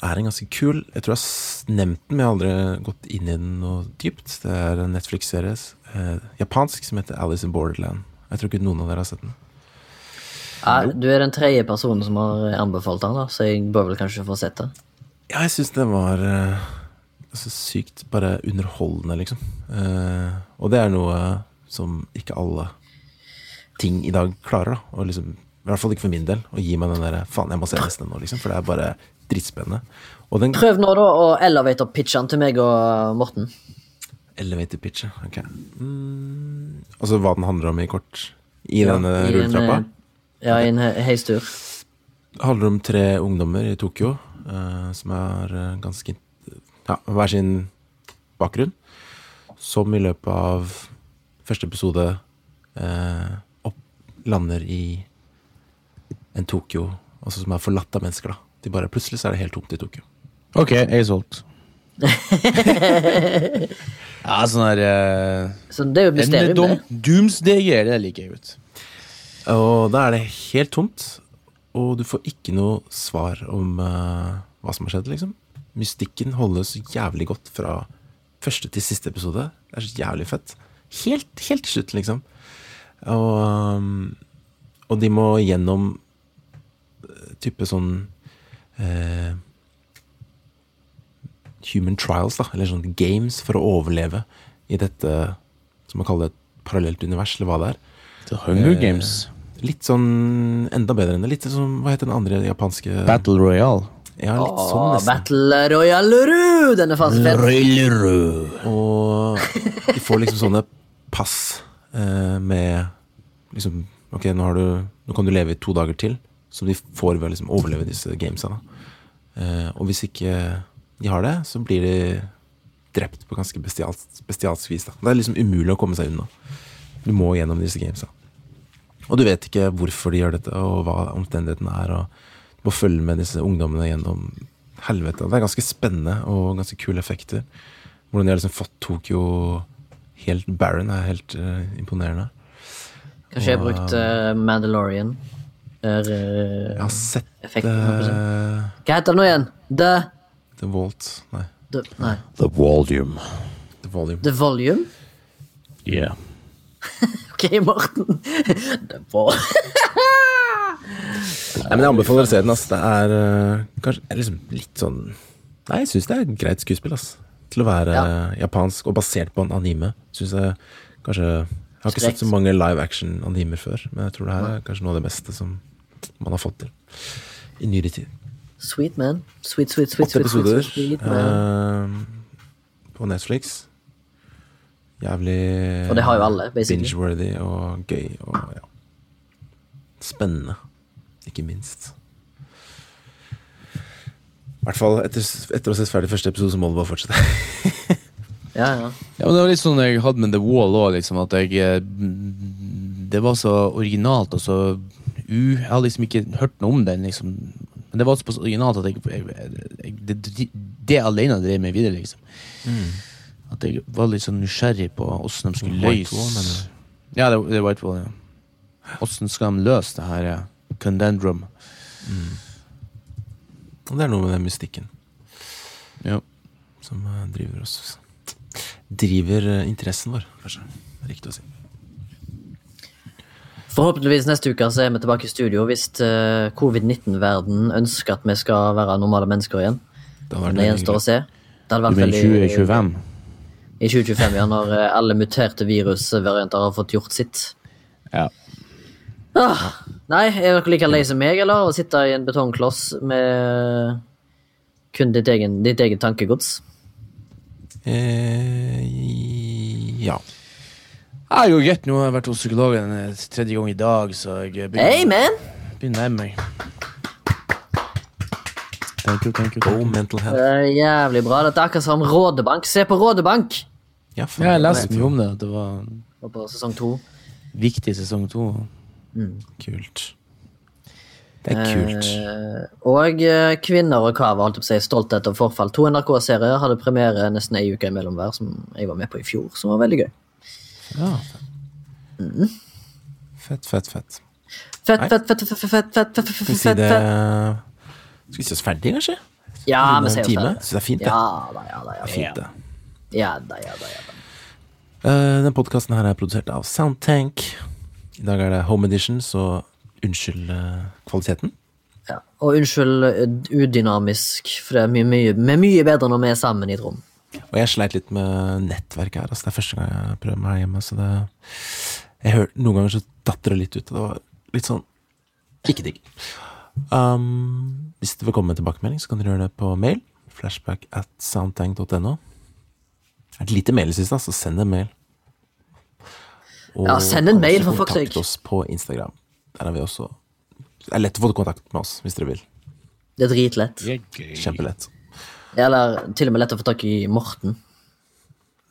er en ganske kul Jeg tror jeg har nevnt den, men jeg har aldri gått inn i den noe dypt. Det er en Netflix-serie eh, japansk som heter Alice in Borderland. Jeg tror ikke noen av dere har sett den. Ja, du er den tredje personen som har anbefalt den, da, så jeg bør vel kanskje få sett det. Ja, jeg syns det var uh, så sykt bare underholdende, liksom. Uh, og det er noe som ikke alle ting i dag klarer, da. Og liksom, I hvert fall ikke for min del. Å gi meg den derre faen, jeg må se resten nå, liksom. For det er bare dritspennende. Den Prøv nå da å elevator pitche den til meg og Morten. Elevator pitch, ok. Mm, altså hva den handler om i kort i Ja, denne rulletrappa? Eh, Ja, i en he- heistur. Det handler om tre ungdommer i Tokyo eh, som har eh, ganske ja, hver sin bakgrunn. Som i løpet av første episode eh, opp, lander i en Tokyo altså som er forlatt av mennesker. da De bare Plutselig så er det helt tomt i Tokyo. Ok, jeg er solgt. ja, sånn her uh, sånn, det er jo mysterium, det. Doomsday-greier, det liker jeg godt. Og da er det helt tomt, og du får ikke noe svar om uh, hva som har skjedd, liksom. Mystikken holdes jævlig godt fra første til siste episode. Det er så jævlig fett. Helt, helt til slutt, liksom. Og, um, og de må gjennom eh, type sånn uh, Human trials, da, eller sånn games, for å overleve i dette som man kaller et parallelt univers, eller hva det er. The Hunger Eh, Games. Litt sånn enda bedre enn det. Litt sånn, hva heter den andre japanske Battle Royale. Ja, litt Åh, sånn nesten. Battle Royale Ru! Den er faen fett. Og de får liksom sånne pass eh, med liksom Ok, nå, har du, nå kan du leve i to dager til, som de får ved å liksom overleve disse gamesa. Eh, og hvis ikke de har det, så blir de drept på ganske bestialsk, bestials vis. da. Det er liksom umulig å komme seg unna. Du må gjennom disse gamesa. Og du vet ikke hvorfor de gjør dette, og hva omstendighetene er. og Du må følge med disse ungdommene gjennom helvete. Det er ganske spennende og ganske kule effekter. Hvordan de har liksom fått Tokyo helt barren, er helt uh, imponerende. Kanskje jeg har brukt uh, Mandalorian. Er, uh, Jeg har sett Effekten, Hva heter det nå igjen? The, The Vault Nei, the Nei. The Volume. The Volume. The Volume? Yeah. Ok, Morten. Det var Nei, men Jeg anbefaler å se den. ass. Det er eh, kanskje liksom litt sånn Nei, jeg syns det er et greit skuespill. ass. Til å være eh, japansk og basert på en anime. Synes jeg kanskje Jeg har ikke sett så mange live action-animer før, men jeg tror det her er kanskje noe av det beste som man har fått til i nyere tid. Sweet man. Sweet, sweet, sweet, Åtte sweet, sweet, episoder sweet, man. eh, på Netflix. Jævlig Og det har jo alle, basically. binge-worthy og gøy og ja. Spennende, ikke minst. I hvert fall etter, etter å ha sett ferdig første episode, så må det bare fortsette. Ja, ja. Ja, men Det var litt sånn jeg hadde med The Wall òg, liksom, at jeg eh, Det var så originalt og så u... Jeg hadde liksom ikke hørt noe om den, liksom. Men det var så originalt at jeg, jeg, jeg det, det, det alene drev meg videre, liksom. At jeg var litt sånn nysgjerrig på åssen de skulle løse Wall? Ja, det, det er White Wall, ja. Åssen skal de løse det her ja. conundrum? Og det er noe med den mystikken Ja. som eh, driver oss driver eh, interessen vår, kanskje. Riktig å si. Forhåpentligvis neste uke så er vi tilbake i studio hvis eh, covid-19-verden ønsker at vi skal være normale mennesker igjen. Det Det gjenstår å se. Det hadde Du vært veldig 2025? I 2025, ja, når eh, alle muterte virusvarianter har fått gjort sitt. Ja. Ah, nei, er dere like lei som meg, eller? Å sitte i en betongkloss med kun ditt egen, ditt eget tankegods? Eh, ja. Jeg går greit nå. Jeg har vært hos psykologen eh, tredje gang i dag, så jeg begynner, Hey, man! begynner å nærme meg. Thank you, thank you, Oh, thank you. mental Det er jævlig bra. Dette er akkurat som Rådebank. Se på Rådebank! Ja, faen, Ja, jeg det leste mye om det, at det var Og på sesong to. viktig sesong to. Kult. Det er kult. Eh, og eh, Kvinner og kava, holdt jeg på å si, Stolthet og forfall. To NRK-serier hadde premiere nesten ei uke imellom hver, som jeg var med på i fjor, som var veldig gøy. Ja. Fett, fett, fett. Fett, Nei. fett, fett, fett, fett, fett, fett, fett, Skal vi fett, det fett. Skal vi si oss ferdig, kanskje? Ja, En vi sier time? oss ferdig Så det er fint, det. Ja da, ja da. Ja da. Fint, det. Ja da, ja da, ja da. Uh, den podkasten her er produsert av Soundtank. I dag er det Home Edition, så unnskyld uh, kvaliteten. Ja. Og unnskyld uh, udynamisk, for det er mye, mye, vi er mye bedre når vi er sammen i et rom. Og jeg sleit litt med nettverk her. Altså, det er første gang jeg prøver meg her hjemme. Så det jeg hør, Noen ganger så datt det litt ut, og det var litt sånn ikke digg. Um, hvis du vil komme med tilbakemelding, så kan dere gjøre det på mail. Flashback at soundtank.no. Det er et lite mail synes siste, så send en mail. Og Ja, send en mail, for fuck's kontakt oss på Instagram. Der er vi også Det er lett å få kontakt med oss hvis dere vil. Det er dritlett. Kjempelett. Eller til og med lett å få tak i Morten.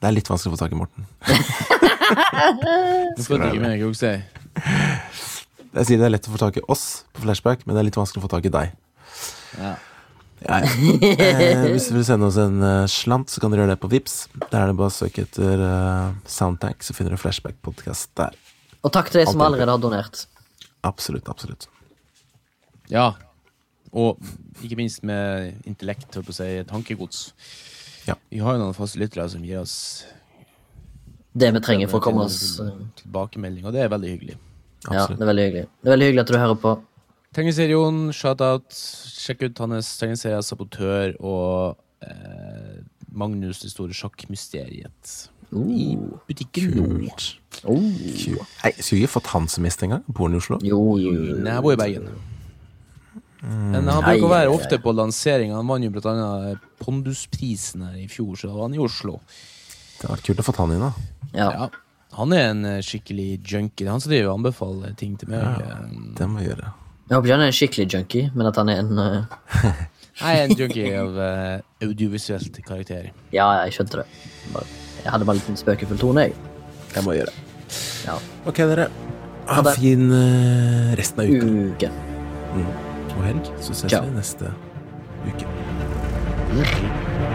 Det er litt vanskelig å få tak i Morten. det skal ikke meg òg si. Jeg sier det er lett å få tak i oss på Flashback, men det er litt vanskelig å få tak i deg. Ja. Ja, ja. Eh, hvis du vil sende oss en eh, slant, så kan dere gjøre det på Vips. Der er det bare å søke etter eh, Soundtank, så finner du Flashback-podkast der. Og takk til de som er allerede har donert. Absolutt, absolutt. ja. Og ikke minst med intellekt, holdt på å si, tankegods. Ja. Vi har jo noen faste lyttere som gir oss Det vi trenger for å komme oss tilbakemelding, og det er veldig hyggelig. Ja, det er veldig hyggelig. Det er veldig hyggelig at du hører på. Tegneserien, shout-out. Sjekk ut hans tegneserie Sabotør og eh, Magnus det store sjakkmysteriet. I butikken nå. Oh. Kult. Nei, skulle vi ikke fått han som engang? en gang? Bor han i Oslo? Jo, jo, jo. Nei, jeg bor i Bergen. Men han bruker å være ofte på lansering. Han vant jo blant annet Pondusprisen her i fjor, så da var han i Oslo. Det hadde vært kult å få han inn, da. Ja. Ja. Han er en eh, skikkelig junkie. Det er Han som driver og anbefaler ting til meg. Ja. Det må vi gjøre. Jeg håper ikke han er en skikkelig junkie, men at han er en uh... Nei, er en junkie av uh, audiovisuelt karakter. Ja, jeg skjønte det. Jeg hadde bare en liten spøkefull tone, jeg. Jeg må gjøre gjøre. Ja. Ok, dere. Ha en fin uh, resten av uka Uke. og helg. Så ses Ciao. vi neste uke. Mm.